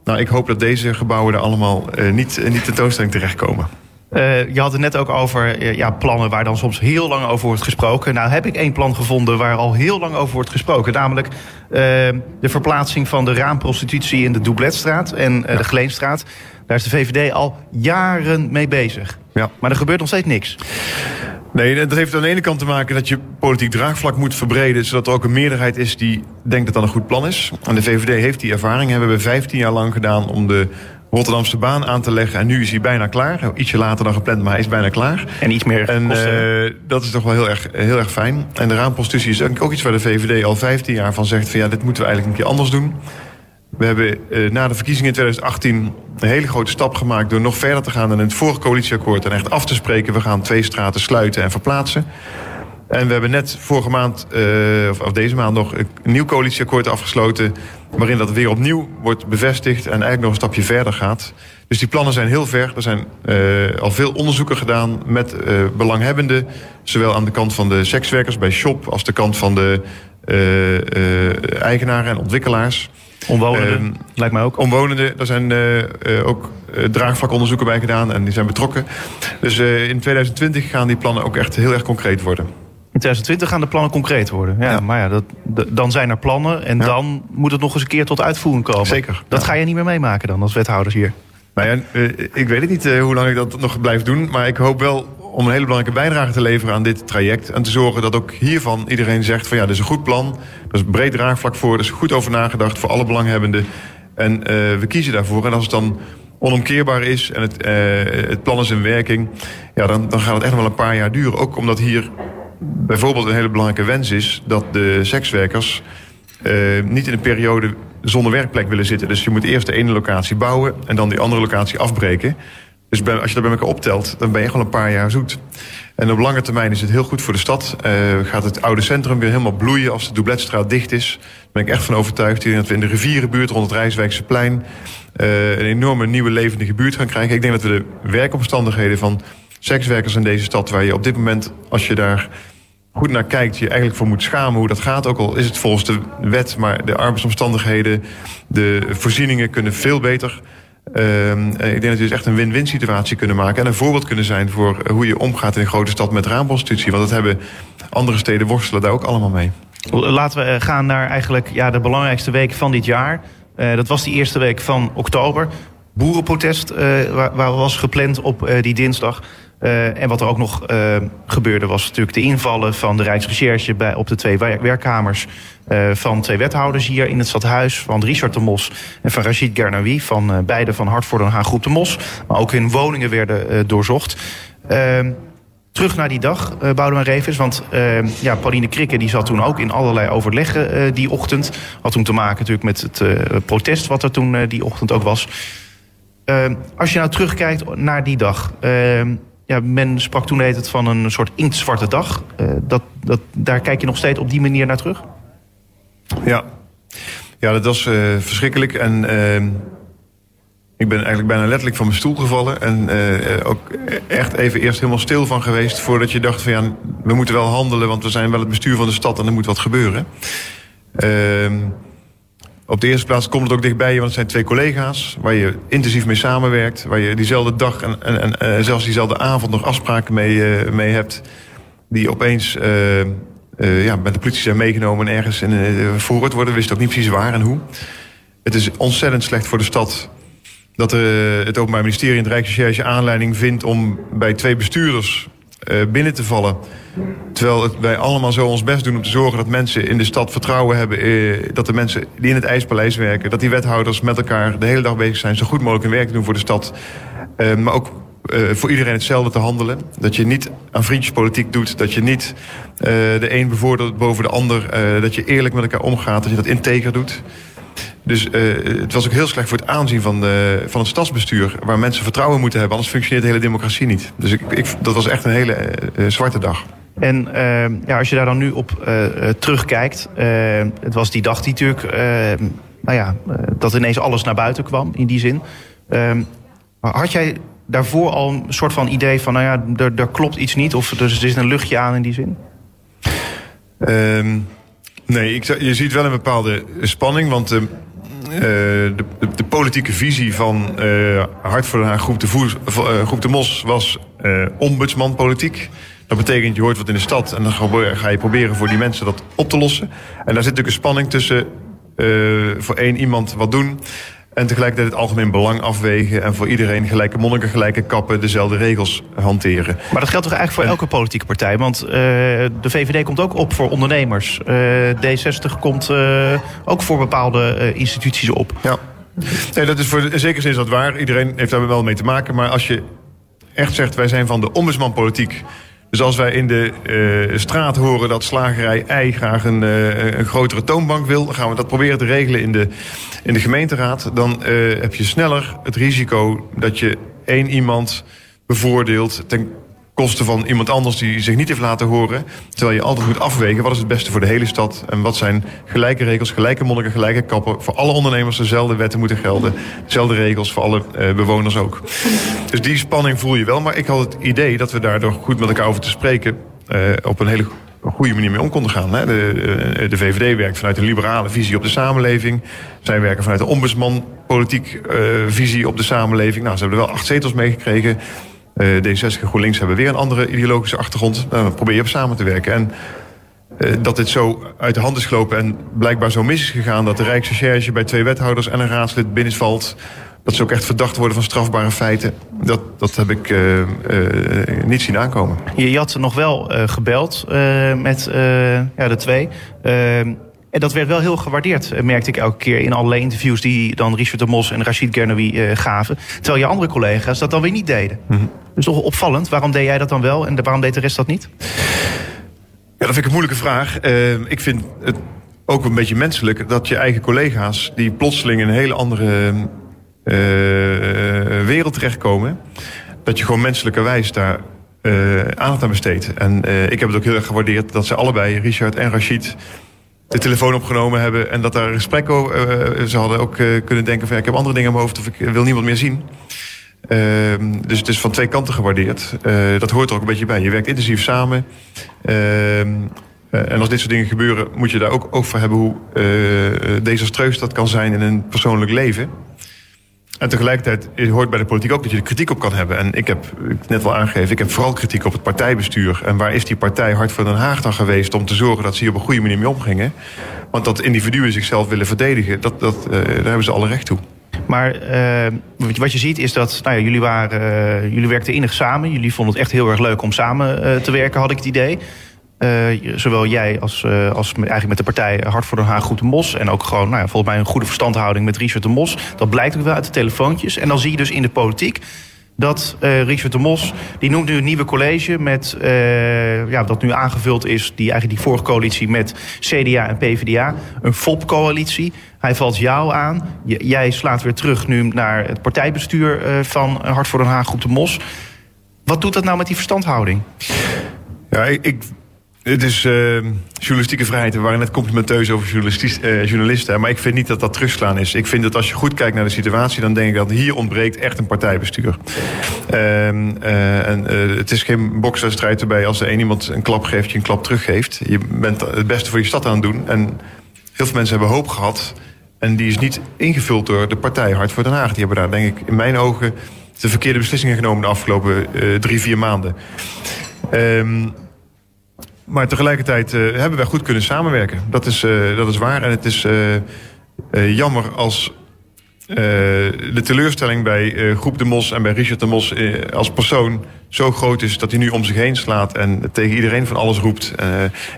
Nou, ik hoop dat deze gebouwen er allemaal niet in die tentoonstelling terechtkomen. Uh, je had het net ook over uh, ja, plannen waar dan soms heel lang over wordt gesproken. Nou heb ik één plan gevonden waar al heel lang over wordt gesproken. Namelijk uh, de verplaatsing van de raamprostitutie in de Doubletstraat en ja. de Geleenstraat. Daar is de VVD al jaren mee bezig. Ja. Maar er gebeurt nog steeds niks. Nee, dat heeft aan de ene kant te maken dat je politiek draagvlak moet verbreden... zodat er ook een meerderheid is die denkt dat dat een goed plan is. En de VVD heeft die ervaring. Hebben we 15 jaar lang gedaan om de Rotterdamse baan aan te leggen. En nu is hij bijna klaar. Ietsje later dan gepland, maar hij is bijna klaar. En iets meer En uh, dat is toch wel heel erg, heel erg fijn. En de raamprostitutie is ook iets waar de VVD al 15 jaar van zegt... van ja, dit moeten we eigenlijk een keer anders doen. We hebben uh, na de verkiezingen in 2018 een hele grote stap gemaakt... door nog verder te gaan dan in het vorige coalitieakkoord... en echt af te spreken, we gaan twee straten sluiten en verplaatsen. En we hebben net vorige maand, uh, of, deze maand nog, een nieuw coalitieakkoord afgesloten. Waarin dat weer opnieuw wordt bevestigd en eigenlijk nog een stapje verder gaat. Dus die plannen zijn heel ver. Er zijn uh, al veel onderzoeken gedaan met belanghebbenden. Zowel aan de kant van de sekswerkers bij Shop als de kant van de eigenaren en ontwikkelaars. Omwonenden, uh, lijkt mij ook. Omwonenden, daar zijn uh, uh, ook draagvlakonderzoeken bij gedaan en die zijn betrokken. Dus in 2020 gaan die plannen ook echt heel erg concreet worden. In 2020 gaan de plannen concreet worden. Ja, ja. Maar ja, dat, dan zijn er plannen en ja. dan moet het nog eens een keer tot uitvoering komen. Zeker. Dat ga je niet meer meemaken dan als wethouders hier. Nou ja, ik weet het niet hoe lang ik dat nog blijf doen. Maar ik hoop wel om een hele belangrijke bijdrage te leveren aan dit traject. En te zorgen dat ook hiervan iedereen zegt van ja, dit is een goed plan. Er is breed draagvlak voor, er is goed over nagedacht voor alle belanghebbenden. En uh, we kiezen daarvoor. En als het dan onomkeerbaar is en het, uh, het plan is in werking... ja, dan, dan gaat het echt wel een paar jaar duren. Ook omdat hier bijvoorbeeld een hele belangrijke wens is... dat de sekswerkers uh, niet in een periode zonder werkplek willen zitten. Dus je moet eerst de ene locatie bouwen... en dan die andere locatie afbreken... Dus als je dat bij elkaar optelt, dan ben je gewoon een paar jaar zoet. En op lange termijn is het heel goed voor de stad. Uh, gaat het oude centrum weer helemaal bloeien als de Doubletstraat dicht is. Daar ben ik echt van overtuigd. Dat we in de rivierenbuurt rond het Rijswijkse plein... Uh, een enorme nieuwe levendige buurt gaan krijgen. Ik denk dat we de werkomstandigheden van sekswerkers in deze stad... waar je op dit moment, als je daar goed naar kijkt... je eigenlijk voor moet schamen hoe dat gaat. Ook al is het volgens de wet, maar de arbeidsomstandigheden... de voorzieningen kunnen veel beter... Uh, ik denk dat we dus echt een win-win situatie kunnen maken. En een voorbeeld kunnen zijn voor hoe je omgaat in een grote stad met raamprostitutie. Want dat hebben andere steden worstelen daar ook allemaal mee. Laten we gaan naar eigenlijk ja, de belangrijkste week van dit jaar. Dat was die eerste week van oktober. Boerenprotest waar, was gepland op die dinsdag. Uh, en wat er ook nog uh, gebeurde was natuurlijk de invallen van de Rijksrecherche bij, op de twee werkkamers uh, van twee wethouders hier in het stadhuis. Van Richard de Mos en van Rachid Gernawi. Van beide van Hart voor Den Haag Groep de Mos. Maar ook hun woningen werden doorzocht. Ehm, terug naar die dag, uh, Boudewijn Revers. Want uh, ja, Pauline Krikke die zat toen ook in allerlei overleggen die ochtend. Had toen te maken natuurlijk met het protest wat er toen die ochtend ook was. Ehm, als je nou terugkijkt naar die dag ja, men sprak toen heet het van een soort inktzwarte dag. Uh, dat, dat, daar kijk je nog steeds op die manier naar terug? Ja, ja dat was uh, verschrikkelijk. En uh, ik ben eigenlijk bijna letterlijk van mijn stoel gevallen. En ook echt even eerst helemaal stil van geweest... voordat je dacht van ja, we moeten wel handelen... want we zijn wel het bestuur van de stad en er moet wat gebeuren. Ehm, op de eerste plaats komt het ook dichtbij je, want het zijn twee collega's waar je intensief mee samenwerkt. Waar je diezelfde dag en, en zelfs diezelfde avond nog afspraken mee, uh, mee hebt. Die opeens uh, ja, met de politie zijn meegenomen en ergens in, worden. We wisten ook niet precies waar en hoe. Het is ontzettend slecht voor de stad dat het Openbaar Ministerie en de Rijksrecherche aanleiding vindt om bij twee bestuurders binnen te vallen. Terwijl wij allemaal zo ons best doen om te zorgen dat mensen in de stad vertrouwen hebben. Uh, dat de mensen die in het IJspaleis werken, dat die wethouders met elkaar de hele dag bezig zijn. Zo goed mogelijk hun werk te doen voor de stad. Uh, maar ook voor iedereen hetzelfde te handelen. Dat je niet aan vriendjespolitiek doet. Dat je niet de een bevordert boven de ander. dat je eerlijk met elkaar omgaat. Dat je dat integer doet. Dus het was ook heel slecht voor het aanzien van, de, van het stadsbestuur... waar mensen vertrouwen moeten hebben, anders functioneert de hele democratie niet. Dus ik, ik dat was echt een hele zwarte dag. En ja, als je daar dan nu op terugkijkt... het was die dag die natuurlijk... nou ja, dat ineens alles naar buiten kwam, in die zin... had jij daarvoor al een soort van idee van, nou ja, er, klopt iets niet of er is een luchtje aan in die zin? Um, nee, ik, je ziet wel een bepaalde spanning, want uh, de, de, de, politieke visie van uh, Hart voor de Haag Groep de, uh, Groep de Mos was ombudsmanpolitiek. Dat betekent, je hoort wat in de stad en dan ga je proberen voor die mensen dat op te lossen. En daar zit natuurlijk een spanning tussen voor één iemand wat doen en tegelijkertijd het algemeen belang afwegen. En voor iedereen gelijke monniken, gelijke kappen, dezelfde regels hanteren. Maar dat geldt toch eigenlijk voor elke politieke partij? Want uh, de VVD komt ook op voor ondernemers. Uh, D60 komt uh, ook voor bepaalde instituties op. Ja. Nee, dat is voor, in zekere zin is dat waar. Iedereen heeft daar wel mee te maken. Maar als je echt zegt, wij zijn van de ombudsmanpolitiek... Dus als wij in de uh, straat horen dat slagerij ei graag een, uh, een grotere toonbank wil, dan gaan we dat proberen te regelen in de, in de gemeenteraad. Dan uh, heb je sneller het risico dat je één iemand bevoordeelt ten kosten van iemand anders die zich niet heeft laten horen. Terwijl je altijd moet afwegen wat is het beste voor de hele stad. En wat zijn gelijke regels, gelijke monniken, gelijke kappen. Voor alle ondernemers dezelfde wetten moeten gelden. Dezelfde regels voor alle uh, bewoners ook. Dus die spanning voel je wel. Maar ik had het idee dat we daardoor goed met elkaar over te spreken. Uh, op een hele goede manier mee om konden gaan. Hè. De, de, VVD werkt vanuit een liberale visie op de samenleving. Zij werken vanuit een ombudsmanpolitiek uh, visie op de samenleving. Nou, ze hebben er wel acht zetels meegekregen. D66 en GroenLinks hebben weer een andere ideologische achtergrond. Dan probeer je op samen te werken. En uh, dat dit zo uit de hand is gelopen en blijkbaar zo mis is gegaan... dat de Rijksrecherche bij twee wethouders en een raadslid binnenvalt... dat ze ook echt verdacht worden van strafbare feiten... dat, dat heb ik niet zien aankomen. Je, had nog wel gebeld met ja, de twee... En dat werd wel heel gewaardeerd, eh, merkte ik elke keer in alle interviews die dan Richard de Mos en Rachid Gernoui uh, gaven. Terwijl je andere collega's dat dan weer niet deden. Mm -hmm. Dus toch opvallend. Waarom deed jij dat dan wel en waarom deed de rest dat niet? Ja, dat vind ik een moeilijke vraag. Uh, ik vind het ook een beetje menselijk dat je eigen collega's die plotseling in een hele andere uh, wereld terechtkomen, dat je gewoon menselijkerwijs daar aandacht aan besteedt. En ik heb het ook heel erg gewaardeerd dat ze allebei, Richard en Rachid de telefoon opgenomen hebben en dat daar gesprek over. Uh, ze hadden ook uh, kunnen denken van ik heb andere dingen in mijn hoofd of ik wil niemand meer zien. Uh, dus het is van twee kanten gewaardeerd. Dat hoort er ook een beetje bij. Je werkt intensief samen. Ehm, en als dit soort dingen gebeuren, moet je daar ook over hebben hoe desastreus dat kan zijn in een persoonlijk leven. En tegelijkertijd hoort bij de politiek ook dat je er kritiek op kan hebben. En ik heb net wel aangegeven, ik heb vooral kritiek op het partijbestuur. En waar is die partij Hart voor Den Haag dan geweest om te zorgen dat ze hier op een goede manier mee omgingen? Want dat individuen zichzelf willen verdedigen, dat, dat, uh, daar hebben ze alle recht toe. Maar uh, wat je ziet is dat nou ja, jullie, waren, uh, jullie werkten innig samen. Jullie vonden het echt heel erg leuk om samen te werken, had ik het idee. Uh, zowel jij als, uh, als eigenlijk met de partij Hart voor Den Haag Goed de Mos. En ook gewoon, nou ja, volgens mij een goede verstandhouding met Richard de Mos. Dat blijkt ook wel uit de telefoontjes. En dan zie je dus in de politiek dat uh, Richard de Mos, die noemt nu een nieuwe college met, ja, dat nu aangevuld is, die eigenlijk die vorige coalitie met CDA en PvdA, een FOP-coalitie. Hij valt jou aan. Jij slaat weer terug nu naar het partijbestuur van Hart voor Den Haag Goed de Mos. Wat doet dat nou met die verstandhouding? Ja, ik, het is uh, journalistieke vrijheid. We waren net complimenteus over uh, journalisten. Maar ik vind niet dat dat terugslaan is. Ik vind dat als je goed kijkt naar de situatie... dan denk ik dat hier ontbreekt echt een partijbestuur. Uh, en het is geen bokswedstrijd waarbij als er één iemand een klap geeft... je een klap teruggeeft. Je bent het beste voor je stad aan het doen. En heel veel mensen hebben hoop gehad. En die is niet ingevuld door de partij Hart voor Den Haag. Die hebben daar denk ik in mijn ogen... de verkeerde beslissingen genomen de afgelopen drie, vier maanden. Ehm, maar tegelijkertijd uh, hebben wij goed kunnen samenwerken. Dat is, uh, dat is waar. En het is uh, jammer als de teleurstelling bij Groep de Mos en bij Richard de Mos als persoon zo groot is dat hij nu om zich heen slaat en tegen iedereen van alles roept.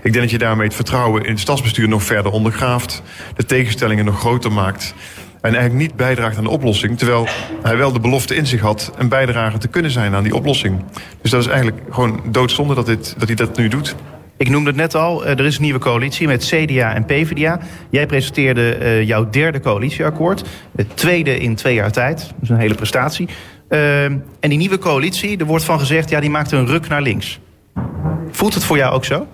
ik denk dat je daarmee het vertrouwen in het stadsbestuur nog verder ondergraaft. De tegenstellingen nog groter maakt. En eigenlijk niet bijdraagt aan de oplossing. Terwijl hij wel de belofte in zich had een bijdrage te kunnen zijn aan die oplossing. Dus dat is eigenlijk gewoon doodzonde dat, dit, dat hij dat nu doet. Ik noemde het net al, er is een nieuwe coalitie met CDA en PvdA. Jij presenteerde jouw derde coalitieakkoord. Het tweede in twee jaar tijd. Dat is een hele prestatie. en die nieuwe coalitie, er wordt van gezegd, ja, die maakt een ruk naar links. Voelt het voor jou ook zo?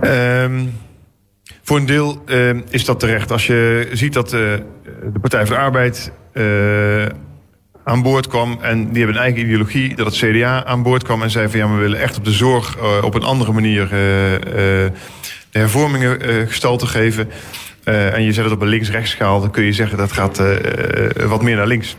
Um, voor een deel uh, is dat terecht. Als je ziet dat de Partij voor de Arbeid aan boord kwam en die hebben een eigen ideologie, dat het CDA aan boord kwam en zei van ja, we willen echt op de zorg op een andere manier de hervormingen gestalte geven. en je zet het op een links-rechts schaal, dan kun je zeggen dat gaat wat meer naar links.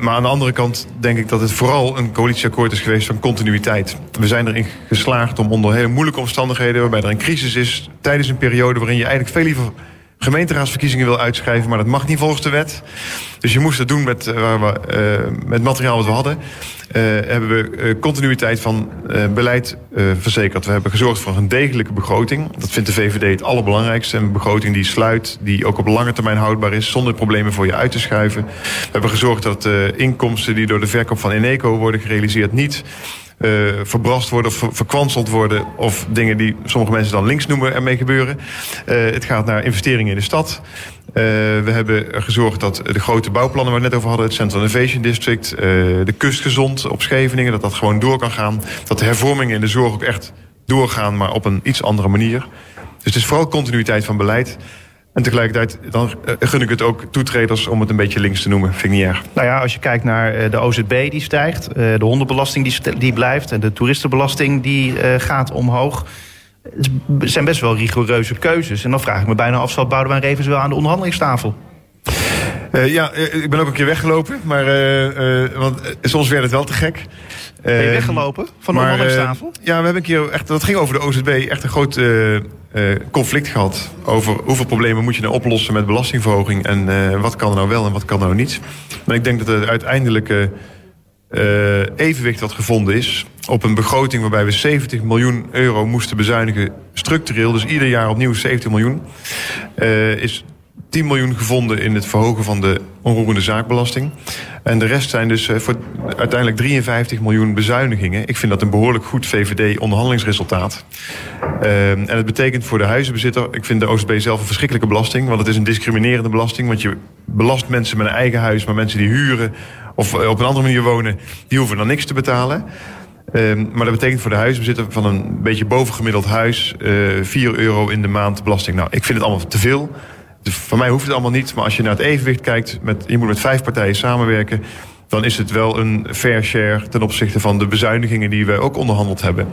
Maar aan de andere kant denk ik dat het vooral een coalitieakkoord is geweest van continuïteit. We zijn erin geslaagd om onder hele moeilijke omstandigheden, waarbij er een crisis is, tijdens een periode waarin je eigenlijk veel liever gemeenteraadsverkiezingen wil uitschrijven, maar dat mag niet volgens de wet. Dus je moest het doen met, waar we, uh, met materiaal wat we hadden. Uh, hebben we continuïteit van beleid verzekerd. We hebben gezorgd voor een degelijke begroting. Dat vindt de VVD het allerbelangrijkste. Een begroting die sluit, die ook op lange termijn houdbaar is, zonder problemen voor je uit te schuiven. We hebben gezorgd dat inkomsten die door de verkoop van Eneco worden gerealiseerd niet uh, verbrast worden of verkwanseld worden. Of dingen die sommige mensen dan links noemen ermee gebeuren. Uh, het gaat naar investeringen in de stad. Uh, we hebben gezorgd dat de grote bouwplannen waar we het net over hadden, het Central Innovation District, de kust gezond op Scheveningen, dat dat gewoon door kan gaan. Dat de hervormingen in de zorg ook echt doorgaan, maar op een iets andere manier. Dus het is vooral continuïteit van beleid. En tegelijkertijd dan eh, gun ik het ook toetreders om het een beetje links te noemen. Vind ik niet erg. Nou ja, als je kijkt naar eh, de OZB die stijgt, eh, de hondenbelasting die, die blijft en de toeristenbelasting die gaat omhoog. Het zijn best wel rigoureuze keuzes. En dan vraag ik me bijna af, zal Boudewijn Revens wel aan de onderhandelingstafel? Uh, ja, ik ben ook een keer weggelopen, maar uh, uh, want soms werd het wel te gek. Ben je weggelopen van de onderhandelingstafel? ja, we hebben een keer echt, dat ging over de OZB, echt een groot conflict gehad over hoeveel problemen moet je nou oplossen met belastingverhoging en wat kan er nou wel en wat kan er nou niet. Maar ik denk dat er uiteindelijk evenwicht wat gevonden is op een begroting waarbij we 70 miljoen euro moesten bezuinigen structureel, dus ieder jaar opnieuw 70 miljoen, is 10 miljoen gevonden in het verhogen van de onroerende zaakbelasting. En de rest zijn dus voor uiteindelijk 53 miljoen bezuinigingen. Ik vind dat een behoorlijk goed VVD-onderhandelingsresultaat. Uh, en het betekent voor de huizenbezitter... ik vind de OSB zelf een verschrikkelijke belasting... want het is een discriminerende belasting... want je belast mensen met een eigen huis... maar mensen die huren of op een andere manier wonen... die hoeven dan niks te betalen... Um, maar dat betekent voor de huisbezitter van een beetje bovengemiddeld huis... Uh, 4 euro in de maand belasting. Nou, ik vind het allemaal te veel... Voor mij hoeft het allemaal niet. Maar als je naar het evenwicht kijkt, met, je moet met vijf partijen samenwerken. Dan is het wel een fair share ten opzichte van de bezuinigingen die we ook onderhandeld hebben.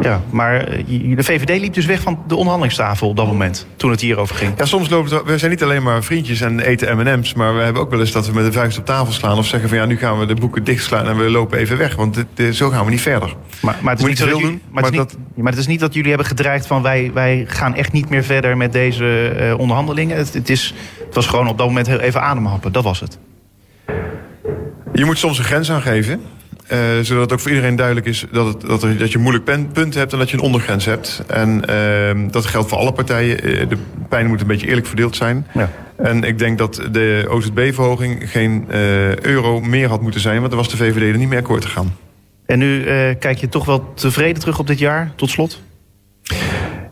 Ja, maar eh, de VVD liep dus weg van de onderhandelingstafel op dat moment, toen het hierover ging. Ja, soms lopen we, we zijn niet alleen maar vriendjes en eten M&M's, maar we hebben ook wel eens dat we met de vuist op tafel slaan of zeggen van ja, nu gaan we de boeken dichtslaan en we lopen even weg, want dit, zo gaan we niet verder. Maar, maar het is niet doen. Maar, het is niet, maar het is niet dat jullie hebben gedreigd van wij, wij gaan echt niet meer verder met deze uh, onderhandelingen. Het, het, is, het was gewoon op dat moment heel even ademhappen, dat was het. Je moet soms een grens aangeven. Uh, zodat het ook voor iedereen duidelijk is dat, het, dat, er, dat je een moeilijk punt hebt en dat je een ondergrens hebt. En uh, dat geldt voor alle partijen. Eh, de pijn moet een beetje eerlijk verdeeld zijn. Ja. En ik denk dat de OZB-verhoging geen uh, euro meer had moeten zijn, want dan was de VVD er niet meer akkoord te gaan. En nu kijk je toch wel tevreden terug op dit jaar, tot slot?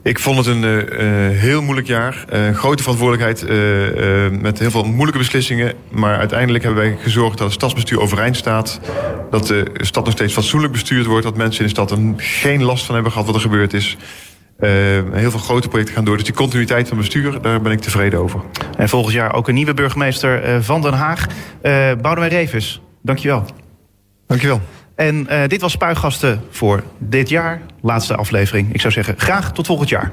Ik vond het een uh, heel moeilijk jaar. Uh, grote verantwoordelijkheid uh, met heel veel moeilijke beslissingen. Maar uiteindelijk hebben wij gezorgd dat het stadsbestuur overeind staat. Dat de stad nog steeds fatsoenlijk bestuurd wordt. Dat mensen in de stad er geen last van hebben gehad wat er gebeurd is. heel veel grote projecten gaan door. Dus die continuïteit van bestuur, daar ben ik tevreden over. En volgend jaar ook een nieuwe burgemeester van Den Haag. Boudewijn Revers, dankjewel. Dankjewel. En uh, dit was Spuigasten voor dit jaar. Laatste aflevering. Ik zou zeggen, graag tot volgend jaar.